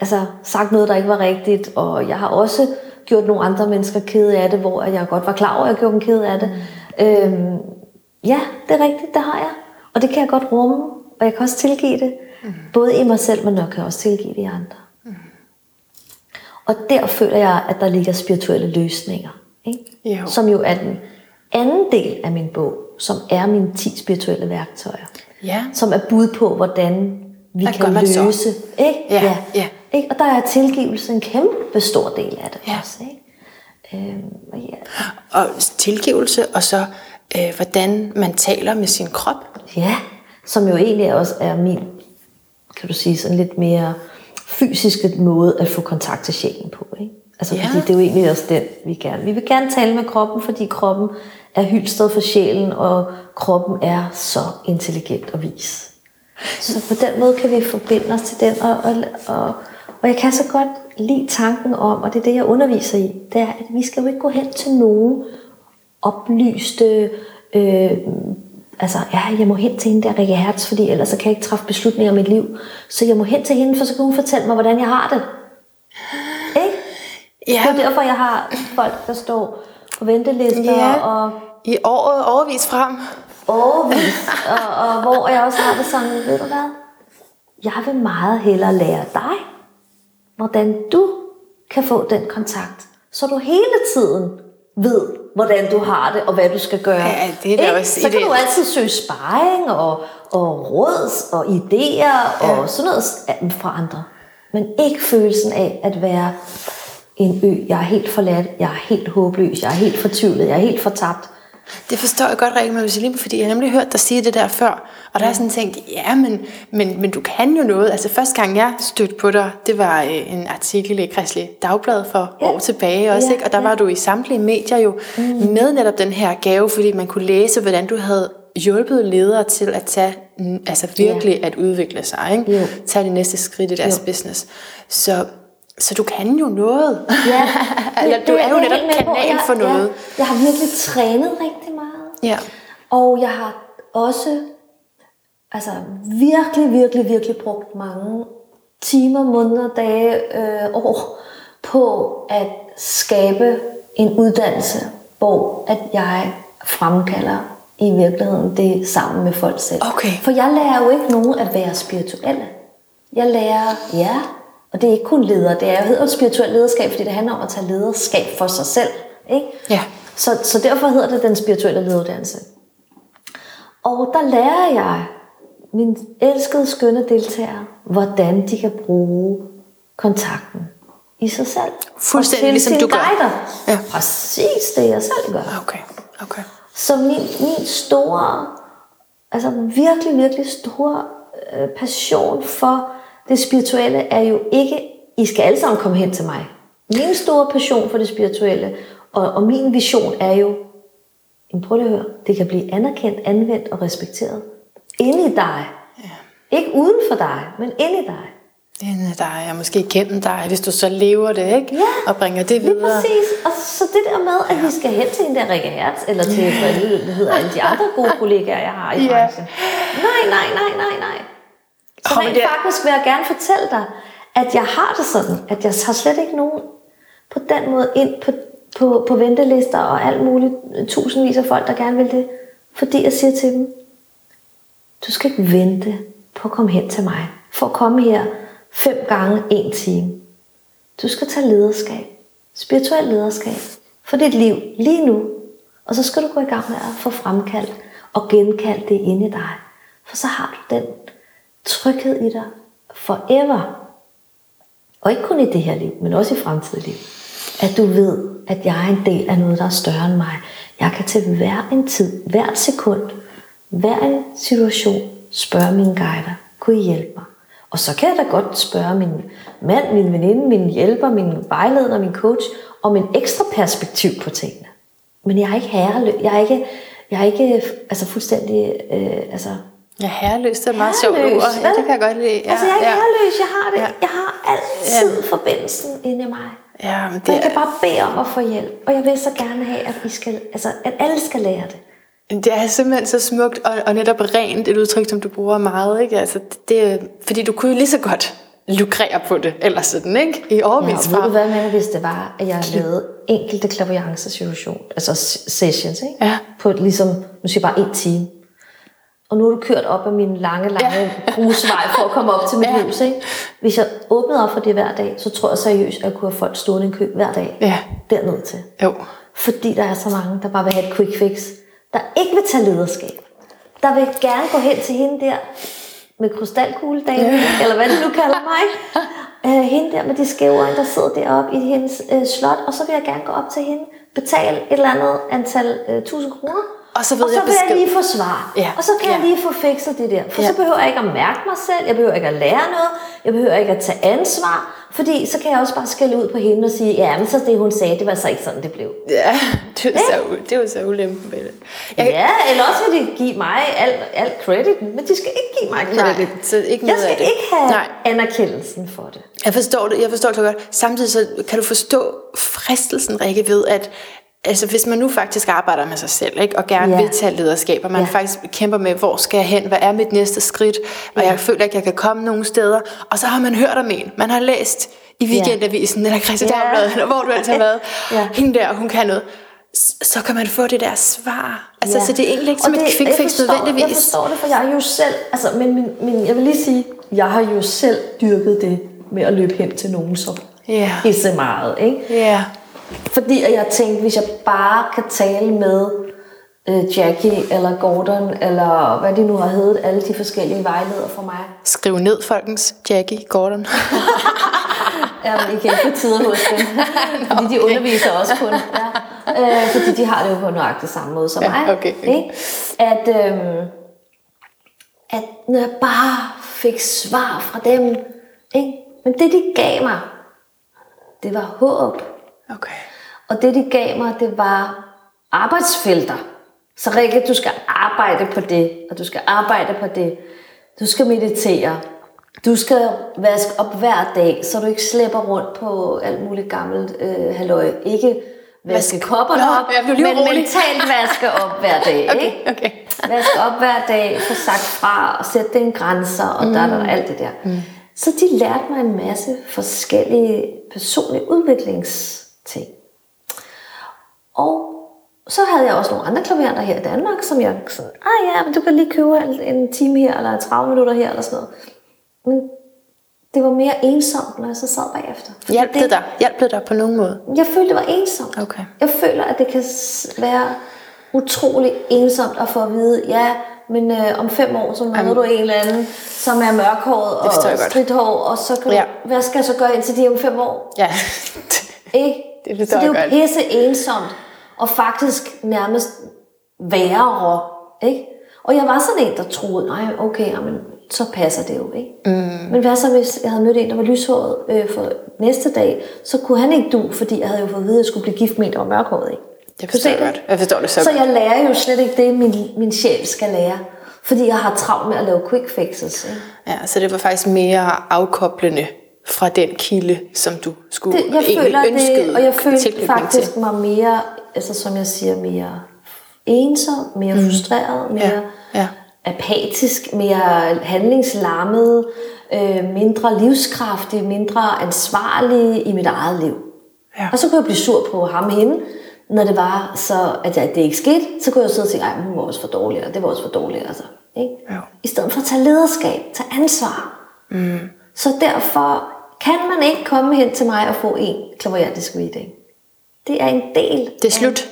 altså, sagt noget, der ikke var rigtigt, og jeg har også gjort nogle andre mennesker kede af det, hvor jeg godt var klar over, at jeg gjorde dem kede af det. Mm. Øhm, ja, det er rigtigt, det har jeg. Og det kan jeg godt rumme, og jeg kan også tilgive det. Mm. Både i mig selv, men jeg kan også tilgive det i andre. Mm. Og der føler jeg, at der ligger spirituelle løsninger. Ikke? Jo. Som jo er den anden del af min bog, som er mine 10 spirituelle værktøjer. Ja. Som er bud på, hvordan vi Hvad kan man så? løse. Ikke? Ja, ja. Ikke? Og der er tilgivelse en kæmpe stor del af det Ja. også. Ikke? Øhm, og ja. Og tilgivelse, og så øh, hvordan man taler med sin krop. ja, som jo egentlig også er min, kan du sige, sådan lidt mere fysiske måde at få kontakt til sjælen på. Ikke? Altså, Ja. ja. fordi det er jo egentlig også den, vi gerne Vi vil gerne tale med kroppen, fordi kroppen er hyldsted for sjælen, og kroppen er så intelligent og vis. Så på den måde kan vi forbinde os til den, og, og, og, og jeg kan så godt lide tanken om, og det er det, jeg underviser i, det er, at vi skal jo ikke gå hen til nogen oplyste, øh, altså, ja, jeg må hen til hende der, Rikke Hertz, fordi ellers så kan jeg ikke træffe beslutninger om mit liv. Så jeg må hen til hende, for så kan hun fortælle mig, hvordan jeg har det. Ikke? Ja, Det er derfor, jeg har folk, der står på ventelister, Ja. og i året overvis frem. Overvis, og, og hvor jeg også har det sådan, ved du hvad, jeg vil meget hellere lære dig, hvordan du kan få den kontakt, så du hele tiden ved, hvordan du har det, og hvad du skal gøre. Ja, det er da Ikke? også Så kan du ideelt. altid søge sparring, og, og råd, og idéer, og sådan noget fra andre. Men ikke følelsen af at være en ø. Jeg er helt forladt, jeg er helt håbløs, jeg er helt fortvivlet, jeg er helt fortabt. Det forstår jeg godt, Rikke Maluselim, fordi jeg har nemlig hørt dig sige det der før. Og der har jeg sådan tænkt, ja, men, men, men du kan jo noget. Altså første gang jeg stødte på dig, det var øh, en artikel i Kristelig Dagblad for Ja. år tilbage også, Ja, ikke? Og der ja. var du i samtlige medier jo mm. med netop den her gave, fordi man kunne læse, hvordan du havde hjulpet ledere til at tage, altså virkelig at udvikle sig, ikke? Jo. Tage det næste skridt i deres Jo. business. Så, så du kan jo noget. Ja, [laughs] Eller du er jo netop kanal for noget. Jeg, jeg har virkelig trænet rigtig meget. Ja. Og jeg har også altså, virkelig, virkelig, virkelig brugt mange timer, måneder, dage, øh, år på at skabe en uddannelse, hvor at jeg fremkalder i virkeligheden det sammen med folk selv. Okay. For jeg lærer jo ikke nogen at være spirituelle. Jeg lærer ja, og det er ikke kun ledere, det er jo spirituel lederskab, fordi det handler om at tage lederskab for sig selv. Ikke? Ja. Så, så derfor hedder det den spirituelle lederuddannelse. Og der lærer jeg mine elskede, skønne deltagere, hvordan de kan bruge kontakten i sig selv. Fuldstændig Og til ligesom du gør. guider. Ja. Præcis det, jeg selv gør. Okay, okay. Så min, min store, altså virkelig, virkelig store øh, passion for det spirituelle er jo ikke, I skal alle sammen komme hen til mig. Min store passion for det spirituelle, og, og min vision er jo, men prøv lige at høre, det kan blive anerkendt, anvendt og respekteret. Inde i dig. Ja. Ikke uden for dig, men inde i dig. Inde i dig, og måske gennem dig, hvis du så lever det, ikke? Ja, og bringer det Lige videre. præcis. Og så det der med, at vi skal hen til en der Rikke Hertz, eller til, hvad hedder, alle de andre gode kollegaer, jeg har i Ja. branchen. Nej, nej, nej, nej, nej. Så rent det- faktisk vil jeg gerne fortælle dig, at jeg har det sådan, at jeg har slet ikke nogen på den måde ind på, på, på ventelister og alt muligt, tusindvis af folk, der gerne vil det. Fordi jeg siger til dem, du skal ikke vente på at komme hen til mig, for at komme her fem gange en time. Du skal tage lederskab, spirituel lederskab, for dit liv lige nu. Og så skal du gå i gang med at få fremkaldt og genkaldt det inde i dig. For så har du den tryghed i dig forever. Og ikke kun i det her liv, men også i fremtidige liv. At du ved, at jeg er en del af noget, der er større end mig. Jeg kan til hver en tid, hvert sekund, hver en situation spørge mine guider, kunne I hjælpe mig? Og så kan jeg da godt spørge min mand, min veninde, min hjælper, min vejleder, min coach om en ekstra perspektiv på tingene. Men jeg er ikke herre, Jeg er ikke, jeg er ikke altså fuldstændig... Øh, altså, Ja, herreløs, det er et meget sjovt ord. Ja, det kan jeg godt lide. Ja, altså, jeg er ja. herreløs. Jeg har det. Ja. Jeg har altid forbindelsen inde i mig. Ja, men det jeg kan er, bare bede om at få hjælp. Og jeg vil så gerne have, at, I skal, altså, at alle skal lære det. det er simpelthen så smukt og, og netop rent et udtryk, som du bruger meget. Ikke? Altså, det, fordi du kunne jo lige så godt lukrere på det, eller sådan, ikke? I Ja, overvis og ved du fra. hvad med, hvis det var, at jeg lavede enkelte klaviance-situation, altså s- sessions, ikke? Ja. På ligesom, nu siger jeg bare en time. Og nu er du kørt op ad min lange, lange grusvej for at komme op til mit Ja. hus, ikke? Hvis jeg åbnede op for det hver dag, så tror jeg seriøst, at jeg kunne have folk stående i kø hver dag. Ja. Derned til. Jo. Fordi der er så mange, der bare vil have et quick fix. Der ikke vil tage lederskab. Der vil gerne gå hen til hende der med krystalkugledamen, ja. eller hvad det nu kalder mig. Uh, hende der med de skæve øjne, der sidder deroppe i hendes uh, slot, og så vil jeg gerne gå op til hende, betale et eller andet antal uh, tusind kroner, Og så ved og så jeg vil jeg besked. lige få svar. Ja. Og så kan jeg Ja. lige få fikset det der. For Ja. så behøver jeg ikke at mærke mig selv, jeg behøver ikke at lære noget, jeg behøver ikke at tage ansvar, fordi så kan jeg også bare skælde ud på hende og sige, ja, men så det hun sagde, det var så ikke sådan, det blev. Ja, det er, så, u- det jo så ulempen ved det. Jeg, Ja, eller også vil de give mig alt, alt credit, men de skal ikke give mig credit. Nej, så ikke jeg skal det. ikke have Nej. anerkendelsen for det. Jeg forstår det, jeg forstår det så godt. Samtidig så kan du forstå fristelsen, Rikke, ved at altså, hvis man nu faktisk arbejder med sig selv, ikke, og gerne Ja. vil tage lederskab, og man Ja. faktisk kæmper med, hvor skal jeg hen, hvad er mit næste skridt, og jeg føler ikke, jeg kan komme nogen steder, og så har man hørt om en, man har læst i weekendavisen, eller Christi Ja. Dagbladet, eller hvor du altid har været, [laughs] Ja. hende der, hun kan noget, så kan man få det der svar. Altså, Ja. så det er egentlig ikke som et det- quick jeg fix forstår- Jeg nødvendigvis. forstår det, for jeg er jo selv, altså, men, men, men jeg vil lige sige, jeg har jo selv dyrket det med at løbe hen til nogen, som Ja. pisse meget, ikke? Ja. Fordi at jeg tænkte, hvis jeg bare kan tale med øh, Jackie eller Gordon, eller hvad de nu har heddet, alle de forskellige vejledere for mig. Skriv ned, folkens. Jackie, Gordon. [laughs] Ja, men I kan ikke få tider hos dem, fordi de underviser også kun. Ja. Øh, fordi de har det jo på nøjagtig samme måde som Ja, mig. okay, okay. Ikke? At, øhm, at når jeg bare fik svar fra dem, ikke? men det de gav mig, det var håb. Okay. Og det, de gav mig, det var arbejdsfelter. Så Rikke, du skal arbejde på det, og du skal arbejde på det. Du skal meditere. Du skal vaske op hver dag, så du ikke slæber rundt på alt muligt gammelt øh, halløj. Ikke vaske Vask- kopperne Nå, op, men urolig. mentalt vaske op hver dag. [laughs] Okay, ikke? okay. Vaske op hver dag, få sagt fra og sætte den grænser og der, der, alt det der. Mm. Så de lærte mig en masse forskellige personlige udviklingsting. Og så havde jeg også nogle andre klavianter her i Danmark, som jeg sådan, ah ja, men du kan lige købe en, time her, eller 30 minutter her, eller sådan noget. Men det var mere ensomt, når jeg så sad bagefter. Fordi Hjalp det dig? Hjalp det dig på nogen måde? Jeg følte, det var ensomt. Okay. Jeg føler, at det kan være utrolig ensomt at få at vide, ja, men øh, om fem år, så møder du en eller anden, som er mørkhåret og stridthår, og så kan Ja. du, hvad skal jeg så gøre indtil de om fem år? Ja. Ikke? Det så forstår det er jo godt. pisse ensomt, og faktisk nærmest værre, ikke? Og jeg var sådan en, der troede, nej, okay, jamen, så passer det jo, ikke? Mm. Men hvad så, hvis jeg havde mødt en, der var lyshåret øh, for næste dag, så kunne han ikke du, fordi jeg havde jo fået at vide, at jeg skulle blive gift med en, der var mørkhåret, ikke? Jeg forstår det? godt. Jeg forstår det så, Så godt. jeg lærer jo slet ikke det, min, min sjæl skal lære. Fordi jeg har travlt med at lave quick fixes. Ikke? Ja, så det var faktisk mere afkoblende fra den kilde, som du skulle Det, jeg føler det, og jeg følte faktisk til. mig mere, altså som jeg siger, mere ensom, mere mm. frustreret, mere Ja, ja. apatisk, mere handlingslammet, øh, mindre livskraftig, mindre ansvarlig i mit eget liv. Ja. Og så kunne jeg blive sur på ham hende, når det var så, at jeg, det ikke skete, så kunne jeg sidde og tænke, ej, hun var også for dårlig, og det var også for dårligt. Altså, ikke? Ja. I stedet for at tage lederskab, tage ansvar. Mm. Så derfor kan man ikke komme hen til mig og få en klaverjantisk reading. Det er en del. Det er slut.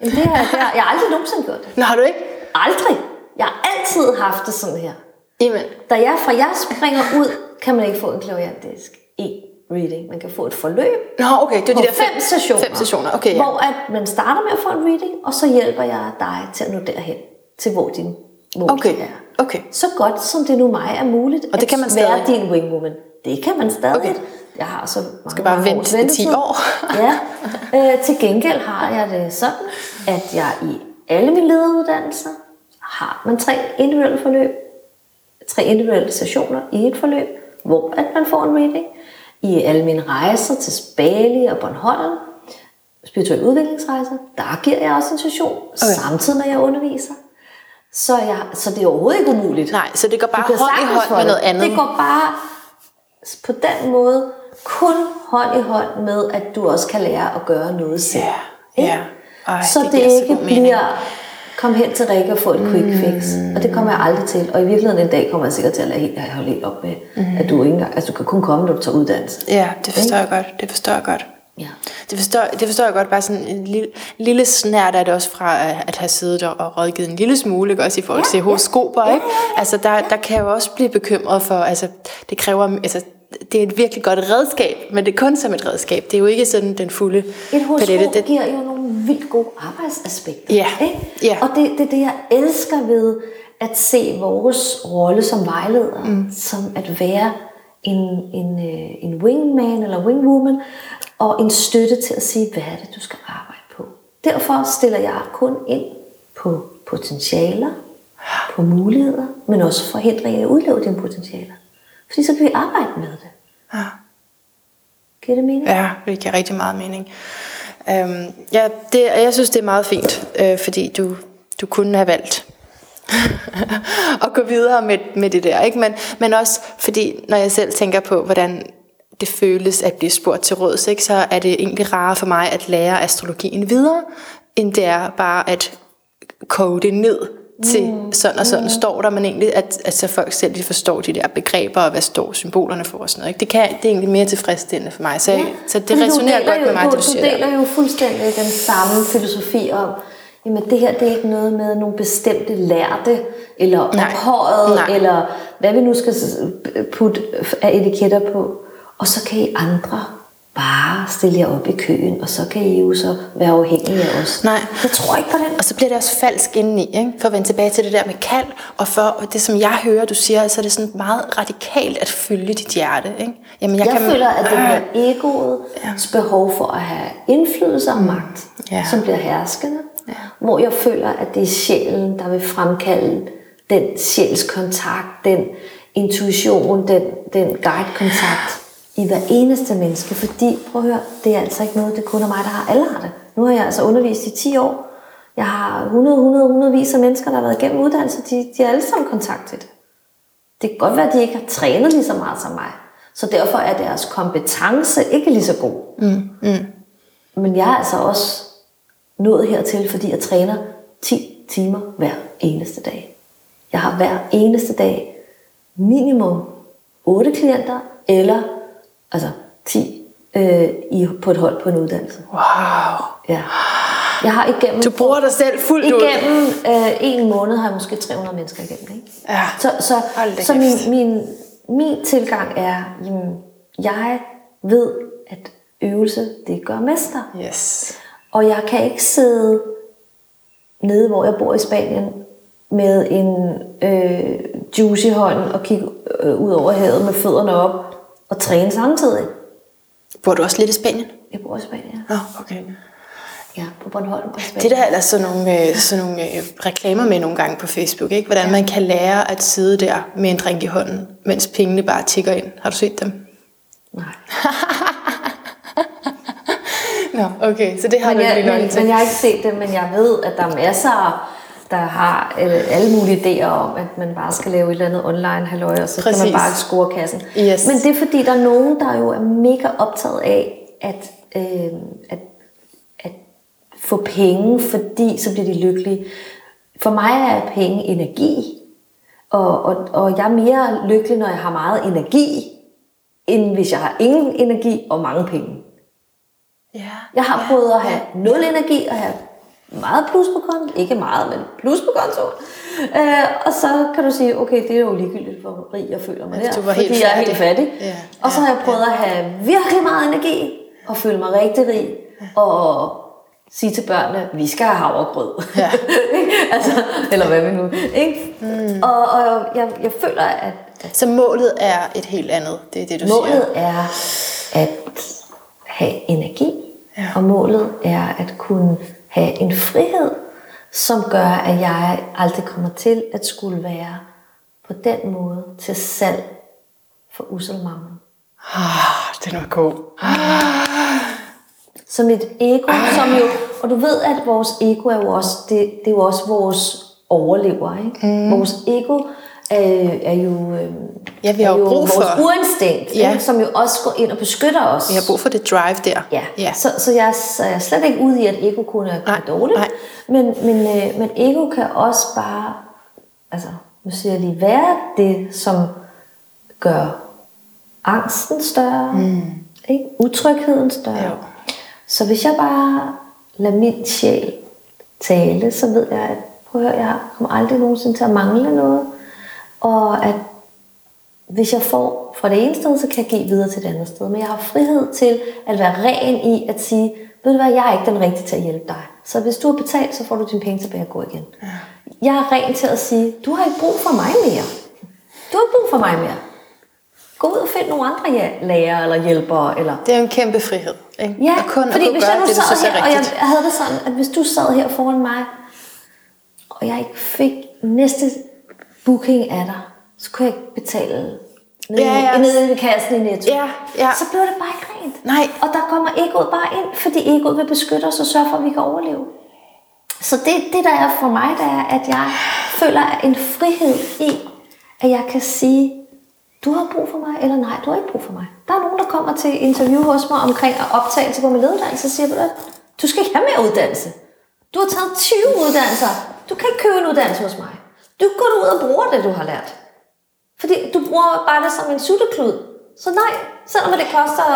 Jamen, det er, det er, jeg har aldrig nogensinde gjort det. Nå, har du ikke? Aldrig. Jeg har altid haft det sådan her. Jamen, Da jeg fra jeg springer ud, kan man ikke få en klaverjantisk e-reading. Man kan få et forløb Nå, okay, det er på de der fem, sessioner, Fem sessioner, okay, ja. hvor at man starter med at få en reading, og så hjælper jeg dig til at nå derhen, til hvor din mål Okay, er. okay. Så godt som det nu mig er muligt Og det kan man at være stadig? din wingwoman. Det kan man stadig. Okay. Jeg har så mange, Skal bare vente til 10 ventetid. år. [laughs] ja. Øh, til gengæld har jeg det sådan, at jeg i alle mine lederuddannelser har man tre individuelle forløb, tre individuelle sessioner i et forløb, hvor at man får en reading. I alle mine rejser til Bali og Bornholm, spirituelle udviklingsrejser, der giver jeg også en session, okay. samtidig når jeg underviser. Så, jeg, så det er overhovedet ikke umuligt. Nej, så det går bare hånd i hånd med noget andet. Det går bare på den måde kun hånd i hånd med, at du også kan lære at gøre noget selv. Ja, Ikke? ja. Ej, så det det, så ikke mening. bliver, kom hen til Rikke og få et quick fix. Og det kommer jeg aldrig til. Og i virkeligheden en dag kommer jeg sikkert til at lade helt, holde helt op med, Mm. at du ikke engang, altså du kan kun komme, når du tager uddannelse. Ja, det forstår jeg godt. Det forstår jeg godt. Ja. Det forstår, det forstår jeg godt, bare sådan en lille, lille snært er det også fra at at have siddet og rådgivet en lille smule, ikke? også i forhold Ja, til ja. horoskoper, ikke? Altså, der, der kan jeg jo også blive bekymret for, altså, det kræver, altså, det er et virkelig godt redskab, men det er kun som et redskab. Det er jo ikke sådan den fulde Et palette. Det, giver jo nogle vildt gode arbejdsaspekter. Ja, Ikke? ja. Og det, det er det, jeg elsker ved at se vores rolle som vejleder, mm. som at være en, en, øh, en wingman eller wingwoman, og en støtte til at sige, hvad er det, du skal arbejde på. Derfor stiller jeg kun ind på potentialer, på muligheder, men også forhindringer i at udleve dine potentialer. Fordi så kan vi arbejde med det. Ja. Giver det mening? Ja, det giver rigtig meget mening. Øhm, ja, det, jeg synes, det er meget fint, øh, fordi du, du kunne have valgt [laughs] at gå videre med, med det der. Ikke? Men, men også fordi, når jeg selv tænker på, hvordan det føles at blive spurgt til råds, ikke? så er det egentlig rarere for mig at lære astrologien videre, end det er bare at koge det ned til mm. sådan og sådan mm. står der, men egentlig, at, at så folk selv de forstår de der begreber, og hvad står symbolerne for og sådan noget. Ikke? Det, kan, det er egentlig mere tilfredsstillende for mig, så, ja. så det Men resonerer deler godt med mig, du, det du du siger der. deler jo fuldstændig den samme filosofi om, jamen det her det er ikke noget med nogle bestemte lærte, eller ophøjet, eller hvad vi nu skal putte af etiketter på. Og så kan I andre bare stille jer op i køen, og så kan I jo så være afhængige af os. Nej. Jeg tror ikke på den. Og så bliver det også falsk indeni, ikke? for at vende tilbage til det der med kald, og for det, som jeg hører, du siger, så er det sådan meget radikalt at følge dit hjerte. Ikke? Jamen, Jeg, jeg kan, føler, at det bliver egoets behov for at have indflydelse og magt, Ja. som bliver herskende. Hvor jeg føler, at det er sjælen, der vil fremkalde den sjælskontakt, den intuition, den, den guidekontakt i hver eneste menneske. Fordi, prøv at høre, det er altså ikke noget, det kun er mig, der har. Alle har det. Nu har jeg altså undervist i 10 år. Jeg har 100, 100, 100 vis af mennesker, der har været igennem uddannelse. De, de har alle sammen kontakt til det. Det kan godt være, at de ikke har trænet lige så meget som mig. Så derfor er deres kompetence ikke lige så god. Mm, mm. Men jeg er altså også nået hertil, fordi jeg træner 10 timer hver eneste dag. Jeg har hver eneste dag minimum 8 klienter, eller altså 10 øh, i, på et hold på en uddannelse. Wow. Ja. Jeg har igennem... Du bruger dig selv fuldt ud. Igennem øh, en måned har jeg måske 300 mennesker igennem. Ikke? Ja. Så, så, så min, min, min tilgang er, jamen, jeg ved, at øvelse, det gør mester. Yes. Og jeg kan ikke sidde nede, hvor jeg bor i Spanien, med en øh, juice i hånden og kigge øh, ud over havet med fødderne op og træne samtidig. Bor du også lidt i Spanien? Jeg bor i Spanien. Nå, okay. Ja, på Bornholm og Spanien. Det der er der sådan nogle, øh, sådan nogle øh, reklamer med nogle gange på Facebook, ikke? Hvordan man kan lære at sidde der med en drink i hånden, mens pengene bare tigger ind. Har du set dem? Nej. [laughs] Nå, okay, så det har Men du jeg, ikke men, men jeg har ikke set det, men jeg ved, at der er masser, der har øh, alle mulige idéer om, at man bare skal lave et eller andet online halløj, og så Præcis. kan man bare score kassen. Yes. Men det er fordi, der er nogen, der jo er mega optaget af at, øh, at, at få penge, fordi så bliver de lykkelige. For mig er penge energi, og, og, og jeg er mere lykkelig, når jeg har meget energi, end hvis jeg har ingen energi og mange penge. Ja. Jeg har prøvet at have nul energi og have meget plus på konto. Ikke meget, men plus på konto. Øh, og så kan du sige, okay, det er jo ligegyldigt, hvor rig jeg føler mig du var fordi helt jeg er helt fattig. Ja. Og så har jeg prøvet at have virkelig meget energi og føle mig rigtig rig. Og sige til børnene, vi skal have havregrød. Ja. [laughs] altså, eller hvad vi nu. Ikke? Mm. Og, og jeg, jeg føler, at Så målet er et helt andet, det er det, du Målet siger. er at have energi, Ja. og målet er at kunne have en frihed, som gør, at jeg aldrig kommer til at skulle være på den måde til salg for uselmammen. Ah, den var god. Så mit ego, som jo, og du ved, at vores ego er jo også, det, det er jo også vores overlever, ikke? Mm. Vores ego er, er jo, øh, Ja, vi har er jo brug vores for-urinstinkt, Ja. ikke? som jo også går ind og beskytter os. Vi har brug for det drive der. Ja, ja. Så, så, jeg, så jeg er slet ikke ude i, at ego kun er, Nej, dårligt. nej. Men, men, øh, men ego kan også bare, altså nu siger jeg lige, være det, som gør angsten større, mm. ikke? utrygheden større. Jo. Så hvis jeg bare lader min sjæl tale, så ved jeg, at prøv at høre, jeg kommer aldrig nogensinde til at mangle noget. Og at hvis jeg får fra det ene sted, så kan jeg give videre til det andet sted. Men jeg har frihed til at være ren i at sige, ved du hvad, jeg er ikke den rigtige til at hjælpe dig. Så hvis du har betalt, så får du dine penge tilbage og gå igen. Ja. Jeg er ren til at sige, du har ikke brug for mig mere. Du har ikke brug for mig mere. Gå ud og find nogle andre ja- lærere eller hjælpere. Eller Det er jo en kæmpe frihed. Ikke? Ja, og kun fordi at hvis gøre jeg nu det, sad er her, og jeg havde det sådan, at hvis du sad her foran mig, og jeg ikke fik næste booking af dig, så kunne jeg ikke betale nede, Ja, ja. i- nede i kassen i Netto. Ja, ja. Så blev det bare ikke rent. Nej. Og der kommer egoet bare ind, fordi egoet vil beskytte os og sørge for, at vi kan overleve. Så det, det der er for mig, det er, at jeg føler en frihed i, at jeg kan sige, du har brug for mig, eller nej, du har ikke brug for mig. Der er nogen, der kommer til interview hos mig omkring optagelse på min lederuddannelse og siger, "Ved du du skal ikke have mere uddannelse. Du har taget 20 uddannelser. Du kan ikke købe en uddannelse hos mig. Du går ud og bruger det, du har lært. Fordi du bruger bare det som en sutteklud. Så nej, selvom det koster,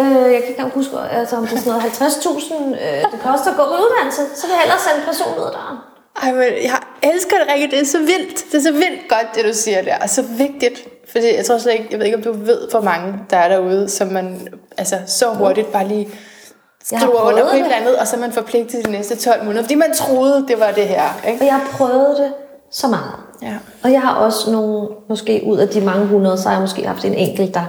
øh, jeg kan ikke huske, altså, om det er sådan noget 50.000, øh, det koster at gå på uddannelse, så vil jeg hellere sende en person ud af døren. Ej, men jeg elsker det, Rikke. Det er så vildt. Det er så vildt godt, det du siger der. Og så vigtigt. Fordi jeg tror slet ikke, jeg ved ikke, om du ved, hvor mange der er derude, som man altså, så hurtigt bare lige skriver under på et eller andet, og så er man forpligtet de næste 12 måneder, fordi man troede, det var det her. Ikke? Og jeg har prøvet det så meget. Ja. Og jeg har også nogle, måske ud af de mange hundrede, så har jeg måske haft en enkelt, der,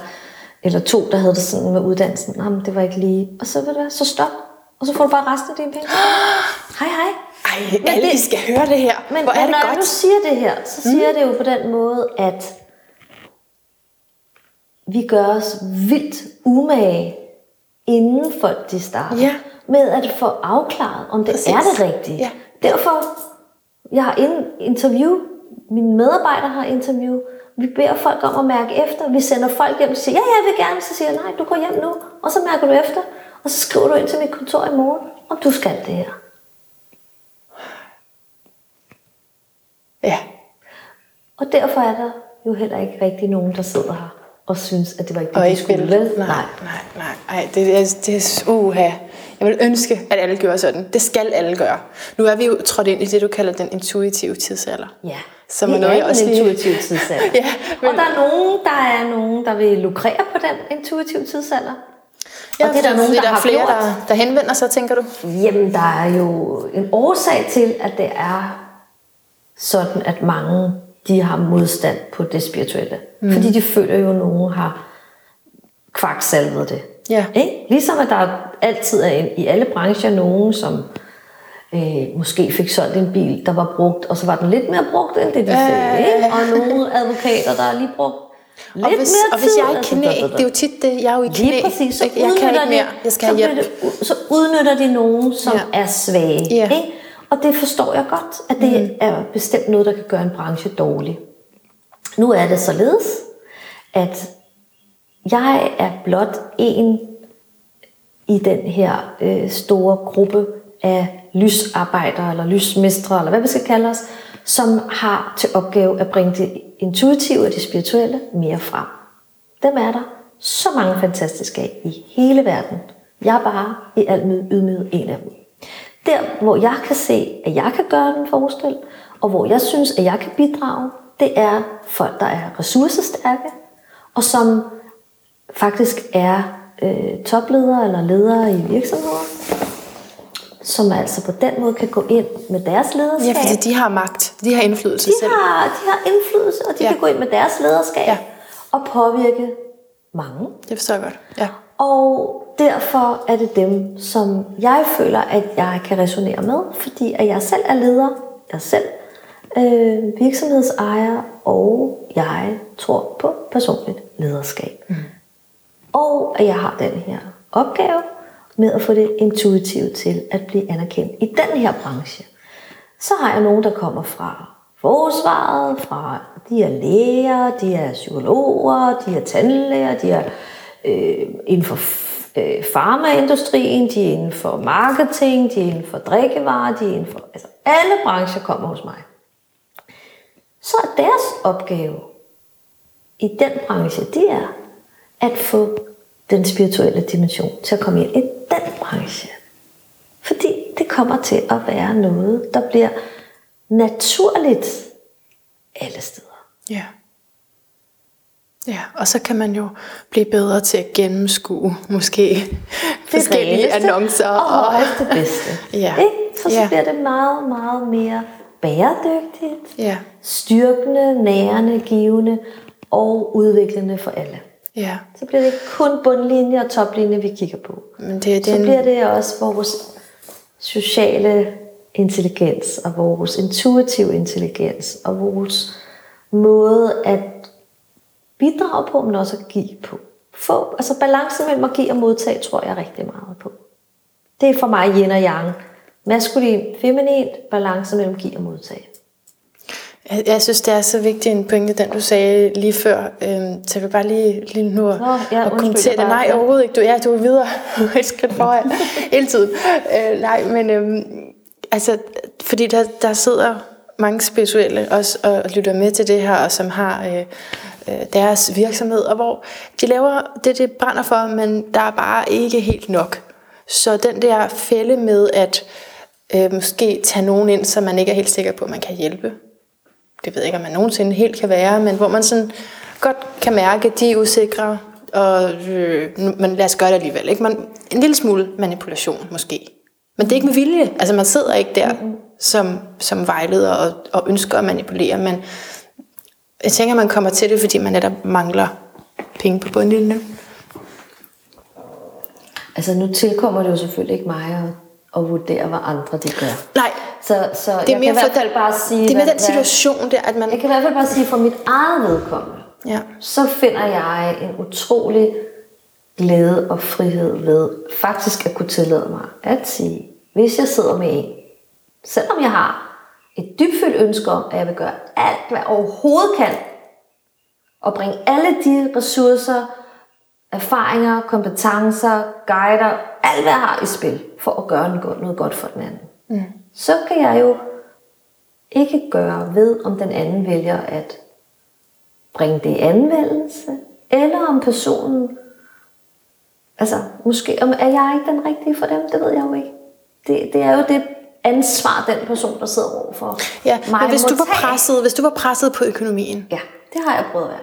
eller to, der havde det sådan med uddannelsen. Jamen, det var ikke lige. Og så ved du hvad, så stop. Og så får du bare resten af dine penge. [gasps] hej, hej. Ej, Men alle det- skal høre det her. Men, Hvor er men det når jeg godt. nu siger det her, så siger jeg det jo på den måde, at vi gør os vildt umage, inden folk de starter, Ja. med at få afklaret, om det Præcis. er det rigtige. Ja. Derfor, jeg har in- interview, mine medarbejdere har interview, vi beder folk om at mærke efter, vi sender folk hjem og siger, ja, jeg vil gerne, så siger jeg, nej, du går hjem nu, og så mærker du efter, og så skriver du ind til mit kontor i morgen, om du skal det her. Ja. Og derfor er der jo heller ikke rigtig nogen, der sidder her og synes, at det var ikke det, Og de ikke skulle. Vel? Nej, nej, nej. Ej, det, er, det er uha. Jeg vil ønske, at alle gør sådan. Det skal alle gøre. Nu er vi jo trådt ind i det, du kalder den intuitive tidsalder. Ja, Som det er noget, er også en lige- intuitiv tidsalder. [laughs] Ja, men- Og der er nogen, der er nogen, der vil lukrere på den intuitive tidsalder. Ja, og det er der nogen, fordi der, der er har flere, gjort. der, der henvender sig, tænker du? Jamen, der er jo en årsag til, at det er sådan at mange de har modstand på det spirituelle. Mm. Fordi de føler jo, at nogen har kvaksalvet det. Ja. Ikke? Ligesom at der altid er en, i alle brancher nogen, som øh, måske fik solgt en bil, der var brugt, og så var den lidt mere brugt, end det de sagde. Ikke? Og nogle advokater, der er lige brugt lidt og hvis, mere og hvis tid. jeg er i altså, knæ, da, da, da. det er jo tit det, jeg er jo i knæ. Lige præcis, så jeg kan udnytter ikke mere, de, jeg skal have hjælp. Så udnytter de nogen, som ja. er svage. Ja. Ikke? Og det forstår jeg godt, at det mm. er bestemt noget, der kan gøre en branche dårlig. Nu er det således, at jeg er blot en i den her øh, store gruppe af lysarbejdere, eller lysmestre, eller hvad vi skal kalde os, som har til opgave at bringe det intuitive og det spirituelle mere frem. Dem er der så mange fantastiske af i hele verden. Jeg er bare i al ydmyghed en af dem. Der, hvor jeg kan se, at jeg kan gøre en forskel, og hvor jeg synes, at jeg kan bidrage, det er folk, der er ressourcestærke, og som faktisk er øh, topledere eller ledere i virksomheder, som altså på den måde kan gå ind med deres lederskab. Ja, fordi de har magt. De har indflydelse de, selv. har, de har indflydelse, og de Ja. kan gå ind med deres lederskab Ja. og påvirke mange. Det forstår jeg godt. Ja. Og derfor er det dem, som jeg føler, at jeg kan resonere med, fordi at jeg selv er leder, jeg selv øh, virksomhedsejer, og jeg tror på personligt lederskab. Mm. Og at jeg har den her opgave med at få det intuitivt til at blive anerkendt i den her branche. Så har jeg nogen, der kommer fra forsvaret, fra de er læger, de er psykologer, de er tandlæger, de er øh, inden for øh, farmaindustrien, de er inden for marketing, de er inden for drikkevarer, de er inden for... Altså alle brancher kommer hos mig. Så er deres opgave i den branche, det er at få den spirituelle dimension til at komme ind i den branche. Fordi det kommer til at være noget, der bliver naturligt alle steder. Ja. Ja, og så kan man jo blive bedre til at gennemskue måske forskellige reneste annoncer. og højst det bedste. [laughs] Ja. Ikke? For så Ja. bliver det meget, meget mere bæredygtigt, Ja, styrkende, nærende, givende og udviklende for alle. Ja. Så bliver det ikke kun bundlinje og toplinje, vi kigger på. Men det, det Så er bliver det også vores sociale intelligens og vores intuitive intelligens og vores måde at bidrage på, men også at give på. Få, altså balancen mellem at give og modtage, tror jeg rigtig meget på. Det er for mig yin og yang. Maskulin, feminin, balance mellem give og modtage. Jeg, jeg synes, det er så vigtig en pointe, den du sagde lige før. Øhm, så jeg vil bare lige, lige nu at, Nå, ja, at kommentere det. Nej, overhovedet ikke. Du, ja, du er videre et skridt foran hele tiden. Øh, nej, men øhm, altså, fordi der, der sidder mange spirituelle også og lytter med til det her, og som har øh, øh, deres virksomhed, og hvor de laver det, det brænder for, men der er bare ikke helt nok. Så den der fælde med at øh, måske tage nogen ind, som man ikke er helt sikker på, at man kan hjælpe, det ved jeg ikke, om man nogensinde helt kan være, men hvor man sådan godt kan mærke, at de er usikre, og øh, men lad os gøre det alligevel. Ikke? Man, en lille smule manipulation måske. Men det er ikke med vilje. Altså man sidder ikke der som, som vejleder og, og ønsker at manipulere, men jeg tænker, man kommer til det, fordi man netop mangler penge på bundlinjen. Altså nu tilkommer det jo selvfølgelig ikke mig at, at vurdere, hvad andre de gør. Nej, Så, så det er jeg mere kan i for hvert fald bare sige, det er hvad- den situation der, at man... Jeg kan i hvert fald bare sige, for mit eget vedkommende, Ja. så finder jeg en utrolig glæde og frihed ved faktisk at kunne tillade mig at sige, hvis jeg sidder med en, selvom jeg har et dybfølt ønske om, at jeg vil gøre alt, hvad jeg overhovedet kan, og bringe alle de ressourcer, erfaringer, kompetencer, guider, alt hvad jeg har i spil, for at gøre noget godt, for den anden. Mm. Så kan jeg jo ikke gøre ved, om den anden vælger at bringe det i anvendelse, eller om personen, altså måske om er jeg ikke den rigtige for dem, det ved jeg jo ikke. Det, det er jo det ansvar, den person, der sidder overfor Ja, mig, men hvis du, var tage. presset, hvis du var presset på økonomien, Ja, det har jeg prøvet at være.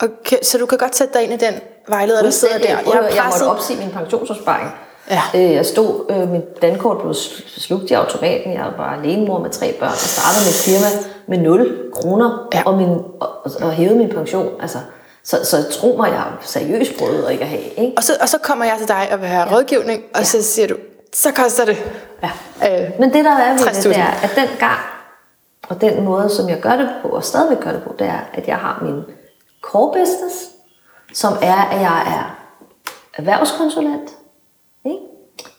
og, kan- så du kan godt sætte dig ind i den vejleder, der sidder der. Jeg, jeg, jeg måtte opsige min pensionsopsparing. Ja. Øh, Jeg stod, øh, mit dankort blev sl- slugt i automaten. Jeg var bare alenemor med tre børn. Jeg startede mit firma med 0 kroner Ja. og, min, og, og hævede min pension. Altså, så, så tro mig, jeg er seriøst prøvet at ikke at have. Ikke? Og så, og så kommer jeg til dig og vil have ja. rådgivning, og ja. så siger du, så koster det. Ja. Øh, Men det der er ved det, 60.000. det er, at den gang, og den måde, som jeg gør det på, og stadigvæk gør det på, det er, at jeg har min core business, som er, at jeg er erhvervskonsulent. Ikke?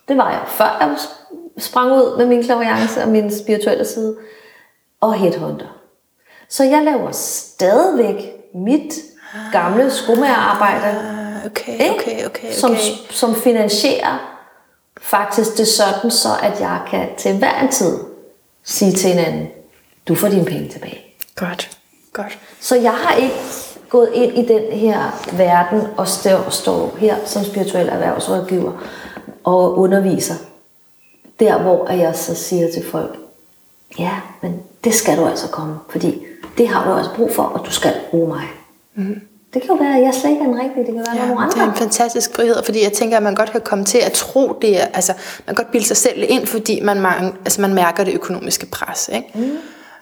Det var jeg før jeg sprang ud med min klaviance og min spirituelle side. Og headhunter. Så jeg laver stadigvæk mit gamle skomagerarbejde, Ah, okay, okay, okay, okay. Som, som finansierer faktisk det sådan, så at jeg kan til hver en tid sige til hinanden, du får dine penge tilbage. Godt, godt. Så jeg har ikke gået ind i den her verden og står, står her som spirituel erhvervsrådgiver og underviser. Der, hvor jeg så siger til folk, ja, men det skal du altså komme, fordi det har du altså brug for, og du skal bruge mig. Mm. Det kan jo være, at jeg slet ikke er den rigtige, det kan være, er nogle Ja, det er andre. en fantastisk frihed, fordi jeg tænker, at man godt kan komme til at tro det, er- altså man kan godt bilde sig selv ind, fordi man, man, altså, man mærker det økonomiske pres, ikke? Mm.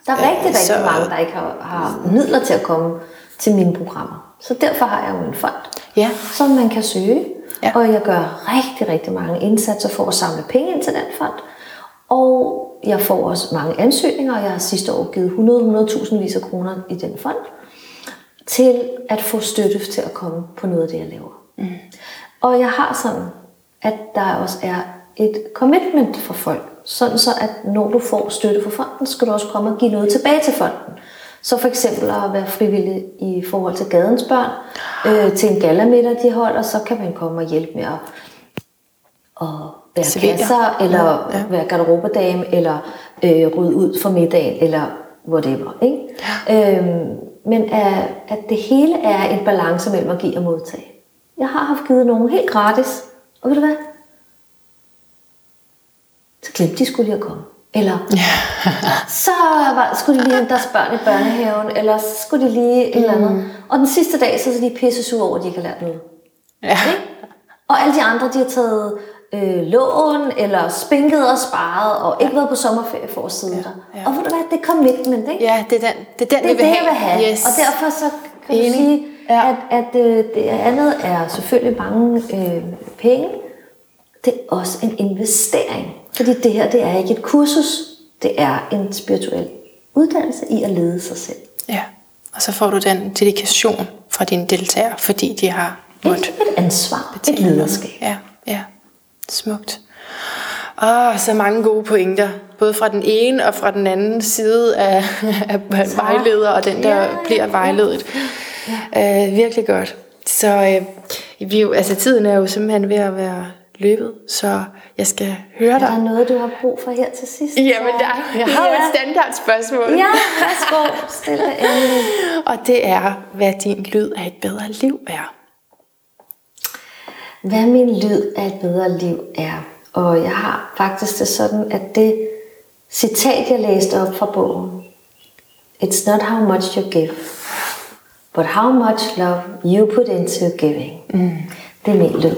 Der er rigtig, rigtig så- mange, der ikke har, har midler til at komme til mine programmer. Så derfor har jeg jo en fond, Ja. som man kan søge. Ja. Og jeg gør rigtig, rigtig mange indsatser for at samle penge ind til den fond. Og jeg får også mange ansøgninger, og jeg har sidste år givet 100-100.000 vis af kroner i den fond, til at få støtte til at komme på noget af det, jeg laver. Mm. Og jeg har sådan, at der også er et commitment for folk, sådan så at når du får støtte fra fonden, skal du også komme og give noget tilbage til fonden. Så for eksempel at være frivillig i forhold til gadens børn, øh, til en gallamiddag, de holder, så kan man komme og hjælpe med at, at være Servere. kasser, eller Ja, ja. være garderobedame, eller øh, rydde ud for middagen, eller whatever. Ikke? Øhm, men at, at det hele er en balance mellem at give og modtage. Jeg har haft givet nogen helt gratis, og ved du hvad? Så glemte de skulle lige at komme. Eller [laughs] så var, skulle de lige hente deres børn i børnehaven, eller så skulle de lige et eller andet. Og den sidste dag, så er de pisse sure over, at de ikke har lært noget. Ja. Ikke? Og alle de andre, de har taget øh, lån, eller spinket og sparet, og ikke været på sommerferie for at sidde der. ja. Og ved du hvad, det er commitment, ikke? ja, det er den, det er den Det er vi vil det, jeg have. vil have. Yes. Og derfor så kan du Enig. sige, Ja. at, at øh, det andet er selvfølgelig mange øh, penge. Det er også en investering. Fordi det her, det er ikke et kursus. Det er en spirituel uddannelse i at lede sig selv. Ja, og så får du den dedikation fra dine deltagere, fordi de har Et, måttet et ansvar, et betale noget. lederskab. Ja, ja. Smukt. Åh, så mange gode pointer. Både fra den ene og fra den anden side af, [laughs] af vejleder, og den, der Ja, bliver vejledet. Ja. Øh, virkelig godt. Så øh, vi jo, altså, tiden er jo simpelthen ved at være løbet, så jeg skal høre Er der dig. noget, du har brug for her til sidst? Jamen, der, jeg har jo ja. et standardspørgsmål. Ja, værsgo. Stil dig endelig. [laughs] Og det er, hvad din lyd af et bedre liv er. Hvad min lyd af et bedre liv er. Og jeg har faktisk det sådan, at det citat, jeg læste op fra bogen, It's not how much you give, but how much love you put into giving. Mm. Det er min lyd.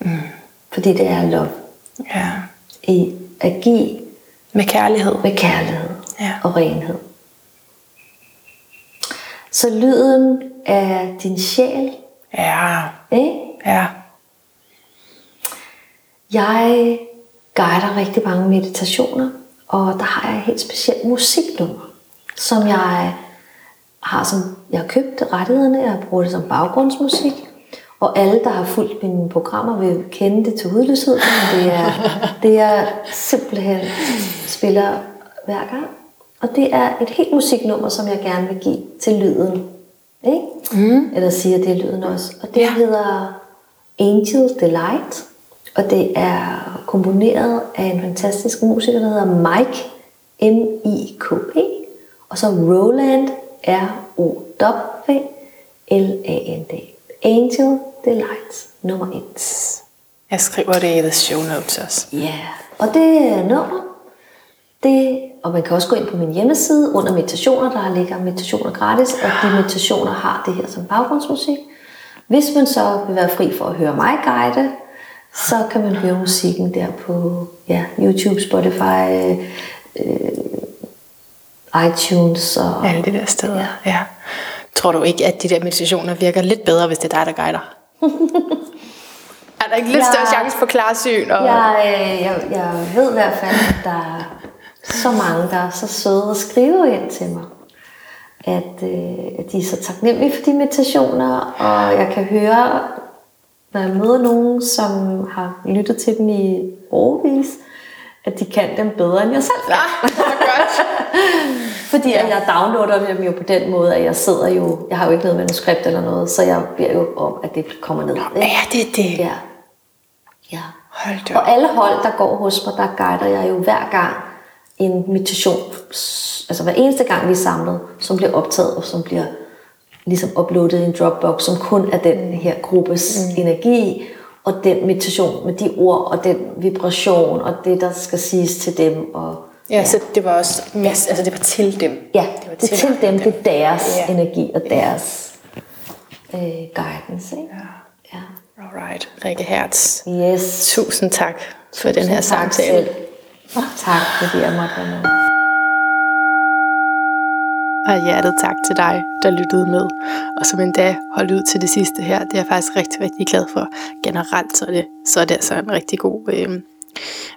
Mm. Fordi det er love. Ja. I at give Med kærlighed. med kærlighed Ja. og renhed. Så lyden af din sjæl, Ja. ikke? Ja. Jeg guider rigtig mange meditationer, og der har jeg et helt specielt musiknummer, som jeg har som, jeg har købt rettighederne, jeg bruger det som baggrundsmusik, og alle, der har fulgt mine programmer, vil kende det til hudløshed, men det er, [laughs] det er simpelthen spiller hver gang. Og det er et helt musiknummer, som jeg gerne vil give til lyden. Ikke? Mm. Eller siger, det er lyden også. Og det ja. hedder Angel Delight. Og det er komponeret af en fantastisk musiker, der hedder Mike, M-I-K-E. Og så Roland, R-O-W-L-A-N-D. Angel Delight, nummer 1. Jeg skriver det i the show notes også. Ja, yeah. og det er nummer. Det, og man kan også gå ind på min hjemmeside under meditationer, der ligger meditationer gratis, og de meditationer har det her som baggrundsmusik. Hvis man så vil være fri for at høre mig guide, så kan man høre musikken der på ja, YouTube, Spotify, øh, iTunes og... Alle de der steder, ja. ja. Tror du ikke, at de der meditationer virker lidt bedre, hvis det er dig, der guider? [laughs] er der ikke lidt Ja. større chance for klarsyn? Og... Jeg, øh, jeg, jeg ved i hvert fald, at der er så mange, der er så søde og skriver ind til mig. At, øh, at de er så taknemmelige for de meditationer, og jeg kan høre, når jeg møder nogen, som har lyttet til dem i årvis, at de kan dem bedre, end jeg selv kan. Ah, det var godt. Fordi at jeg downloader dem jo på den måde, at jeg sidder jo, jeg har jo ikke noget manuskript eller noget, så jeg beder jo om, at det kommer ned. Ja, det er det. Ja. ja. Hold da Og alle hold, der går hos mig, der guider jeg jo hver gang en meditation. Altså hver eneste gang, vi er samlet, som bliver optaget og som bliver ligesom uploadet i en Dropbox, som kun er den her gruppes mm. energi, og den meditation med de ord, og den vibration, og det, der skal siges til dem. Og, Ja, så det var også mest, altså det var til dem. ja, det var det er til dem, det er deres Ja. energi og deres øh, guidance. Ikke? Ja. Alright, Rikke Hertz. Yes. Tusind tak for den her Tusind tak samtale. selv. Tak, fordi jeg måtte være med. Og hjertet tak til dig, der lyttede med, og som endda holdt ud til det sidste her. Det er jeg faktisk rigtig, rigtig glad for. Generelt så er det, så er det altså en rigtig god, øh,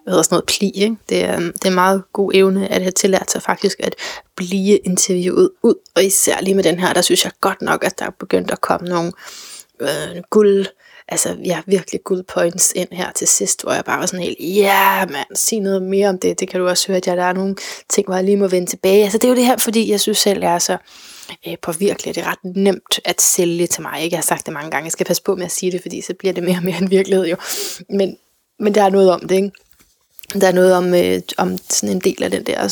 hvad hedder sådan noget, pli. Ikke? Det, er, det er en meget god evne at have tillært sig faktisk at blive interviewet ud. Og især lige med den her, der synes jeg godt nok, at der er begyndt at komme nogle øh, guld, altså ja, virkelig good points ind her til sidst, hvor jeg bare var sådan helt, ja yeah, mand, sig noget mere om det, det kan du også høre, at jeg, der er nogle ting, hvor jeg lige må vende tilbage. Altså det er jo det her, fordi jeg synes selv, jeg er så øh, påvirkelig, det er ret nemt at sælge til mig, ikke? Jeg har sagt det mange gange, jeg skal passe på med at sige det, fordi så bliver det mere og mere en virkelighed jo. Men, men der er noget om det, ikke? Der er noget om, øh, om sådan en del af den der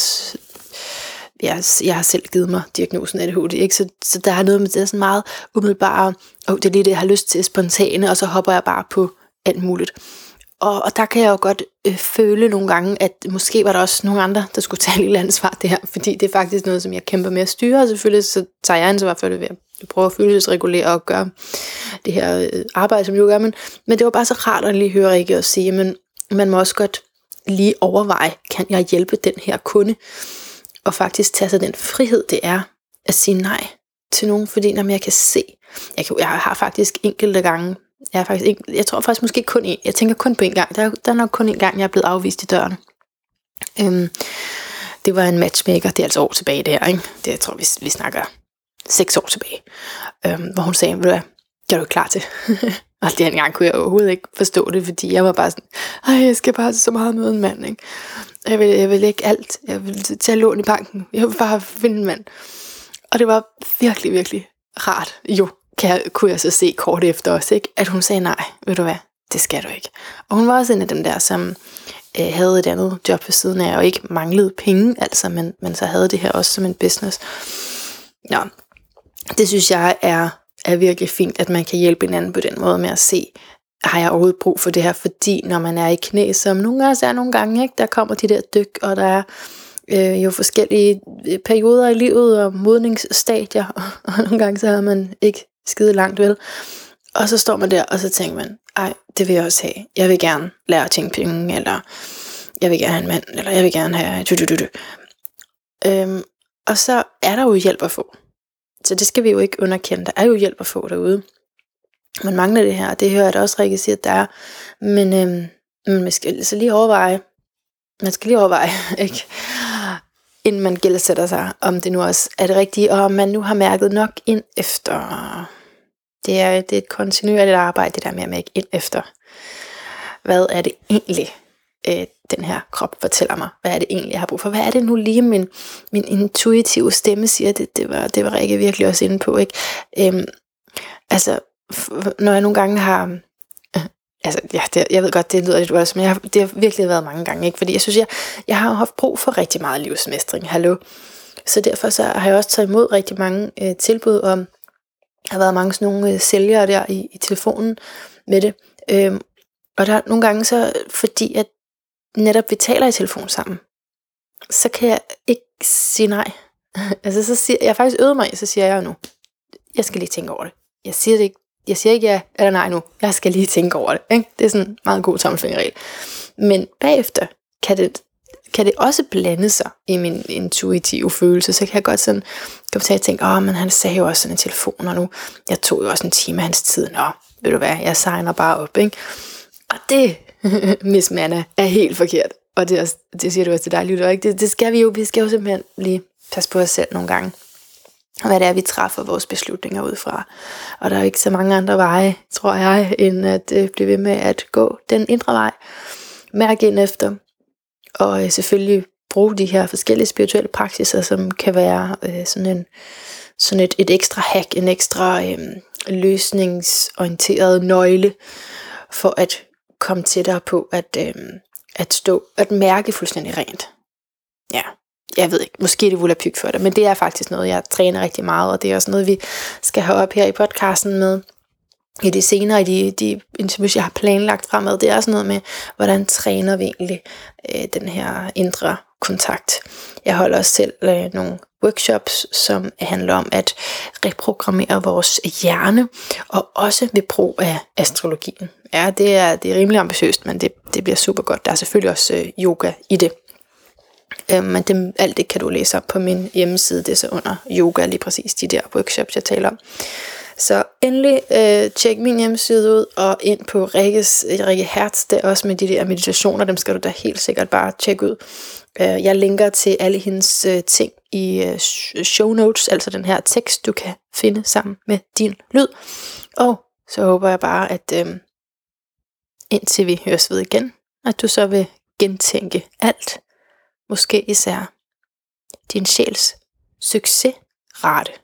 jeg, jeg har selv givet mig diagnosen ADHD, ikke? Så, så der er noget med det er sådan meget umiddelbare, og det er lige det, jeg har lyst til, spontane, og så hopper jeg bare på alt muligt. Og, og der kan jeg jo godt øh, føle nogle gange, at måske var der også nogle andre, der skulle tage [laughs] et lille ansvar det her, fordi det er faktisk noget, som jeg kæmper med at styre, og selvfølgelig så tager jeg ansvar for det ved at prøve at følelsesregulere og gøre det her øh, arbejde, som jeg jo gør, men, men det var bare så rart at lige høre Rikke og sige, men man må også godt lige overveje, kan jeg hjælpe den her kunde? og faktisk tage sig den frihed, det er at sige nej til nogen, fordi når jeg kan se, jeg, kan, jeg har faktisk enkelte gange, jeg, har faktisk, enkelt- jeg tror faktisk måske kun en, jeg tænker kun på en gang, der, der er nok kun en gang, jeg er blevet afvist i døren. Øhm, det var en matchmaker, det er altså år tilbage der, ikke? Det jeg tror vi, vi snakker seks år tilbage, øhm, hvor hun sagde, vil du hvad, det er du klar til. og [laughs] altså, den gang kunne jeg overhovedet ikke forstå det, fordi jeg var bare sådan, ej, jeg skal bare så meget møde en mand, ikke? Jeg vil, jeg vil ikke alt. Jeg vil tage lån i banken. Jeg vil bare finde en mand. Og det var virkelig, virkelig rart. Jo, kan jeg, kunne jeg så se kort efter os, ikke? at hun sagde nej, ved du hvad, det skal du ikke. Og hun var også en af dem der, som øh, havde et andet job ved siden af, og ikke manglede penge, altså, men, men så havde det her også som en business. Ja, det synes jeg er, er virkelig fint, at man kan hjælpe hinanden på den måde med at se, har jeg overhovedet brug for det her, fordi når man er i knæ, som nogle gange er nogle gange, ikke, der kommer de der dyk, og der er øh, jo forskellige øh, perioder i livet og modningsstadier, og, [laughs] og nogle gange så har man ikke skide langt vel. Og så står man der, og så tænker man, ej, det vil jeg også have. Jeg vil gerne lære at tjene penge, eller jeg vil gerne have en mand, eller jeg vil gerne have... Øhm, og så er der jo hjælp at få. Så det skal vi jo ikke underkende. Der er jo hjælp at få derude. Man mangler det her, og det hører jeg da også Rikke sige, at der er. Men, øhm, man skal så lige overveje, man skal lige overveje, [laughs] ikke? inden man gældsætter sig, om det nu også er det rigtige, og om man nu har mærket nok ind efter. Det er, det er et kontinuerligt arbejde, det der med at mærke ind efter. Hvad er det egentlig, øh, den her krop fortæller mig? Hvad er det egentlig, jeg har brug for? Hvad er det nu lige, min, min intuitive stemme siger? Det, det, var, det var Rikke virkelig også inde på. Ikke? Øhm, altså, f- når jeg nogle gange har... øh, [laughs] Altså, ja, det, jeg ved godt, det lyder lidt voldsomt, men jeg har, det har virkelig været mange gange, ikke? Fordi jeg synes, jeg, jeg har haft brug for rigtig meget livsmestring, hallo. Så derfor så har jeg også taget imod rigtig mange øh, tilbud, om, der har været mange sådan nogle øh, sælgere der i, i telefonen med det. Øhm, og der nogle gange så, fordi at netop vi taler i telefon sammen, så kan jeg ikke sige nej. [laughs] altså, så siger, jeg har faktisk øvet mig, så siger jeg nu, jeg skal lige tænke over det. Jeg siger det ikke, jeg siger ikke ja eller nej nu. Jeg skal lige tænke over det. Ikke? Det er sådan en meget god tommelfingerregel. Men bagefter kan det kan det også blande sig i min intuitive følelse. Så kan jeg godt sådan komme til at tænke, åh, men han sagde jo også sådan en telefon, og nu, jeg tog jo også en time af hans tid. Nå, ved du hvad, jeg signer bare op, ikke? Og det, [laughs] Miss Manna, er helt forkert. Og det, er også, det siger du også til dig, Lytter, ikke? Det, det skal vi jo, vi skal jo simpelthen lige passe på os selv nogle gange. Og hvad det er, vi træffer vores beslutninger ud fra. Og der er jo ikke så mange andre veje, tror jeg, end at øh, blive ved med at gå den indre vej. Mærke ind efter. Og øh, selvfølgelig bruge de her forskellige spirituelle praksiser, som kan være øh, sådan, en, sådan et, et ekstra hack, en ekstra øh, løsningsorienteret nøgle, for at komme tættere på at, øh, at stå, at mærke fuldstændig rent. Ja, jeg ved ikke, måske det volapyk for dig, men det er faktisk noget, jeg træner rigtig meget, og det er også noget, vi skal have op her i podcasten med i de senere, i de, de interviews, jeg har planlagt fremad. Det er også noget med, hvordan træner vi egentlig øh, den her indre kontakt. Jeg holder også selv øh, nogle workshops, som handler om at reprogrammere vores hjerne, og også ved brug af astrologien. Ja, det er, det er rimelig ambitiøst, men det, det bliver super godt. Der er selvfølgelig også øh, yoga i det. Øh, men det, alt det kan du læse op på min hjemmeside, det er så under yoga lige præcis, de der workshops, jeg taler om. Så endelig øh, tjek min hjemmeside ud, og ind på Rikkes, Rikke Hertz, der også med de der meditationer, dem skal du da helt sikkert bare tjekke ud. Øh, jeg linker til alle hendes øh, ting i øh, show notes, altså den her tekst, du kan finde sammen med din lyd. Og så håber jeg bare, at øh, indtil vi høres ved igen, at du så vil gentænke alt, måske især din sjæls succesrate.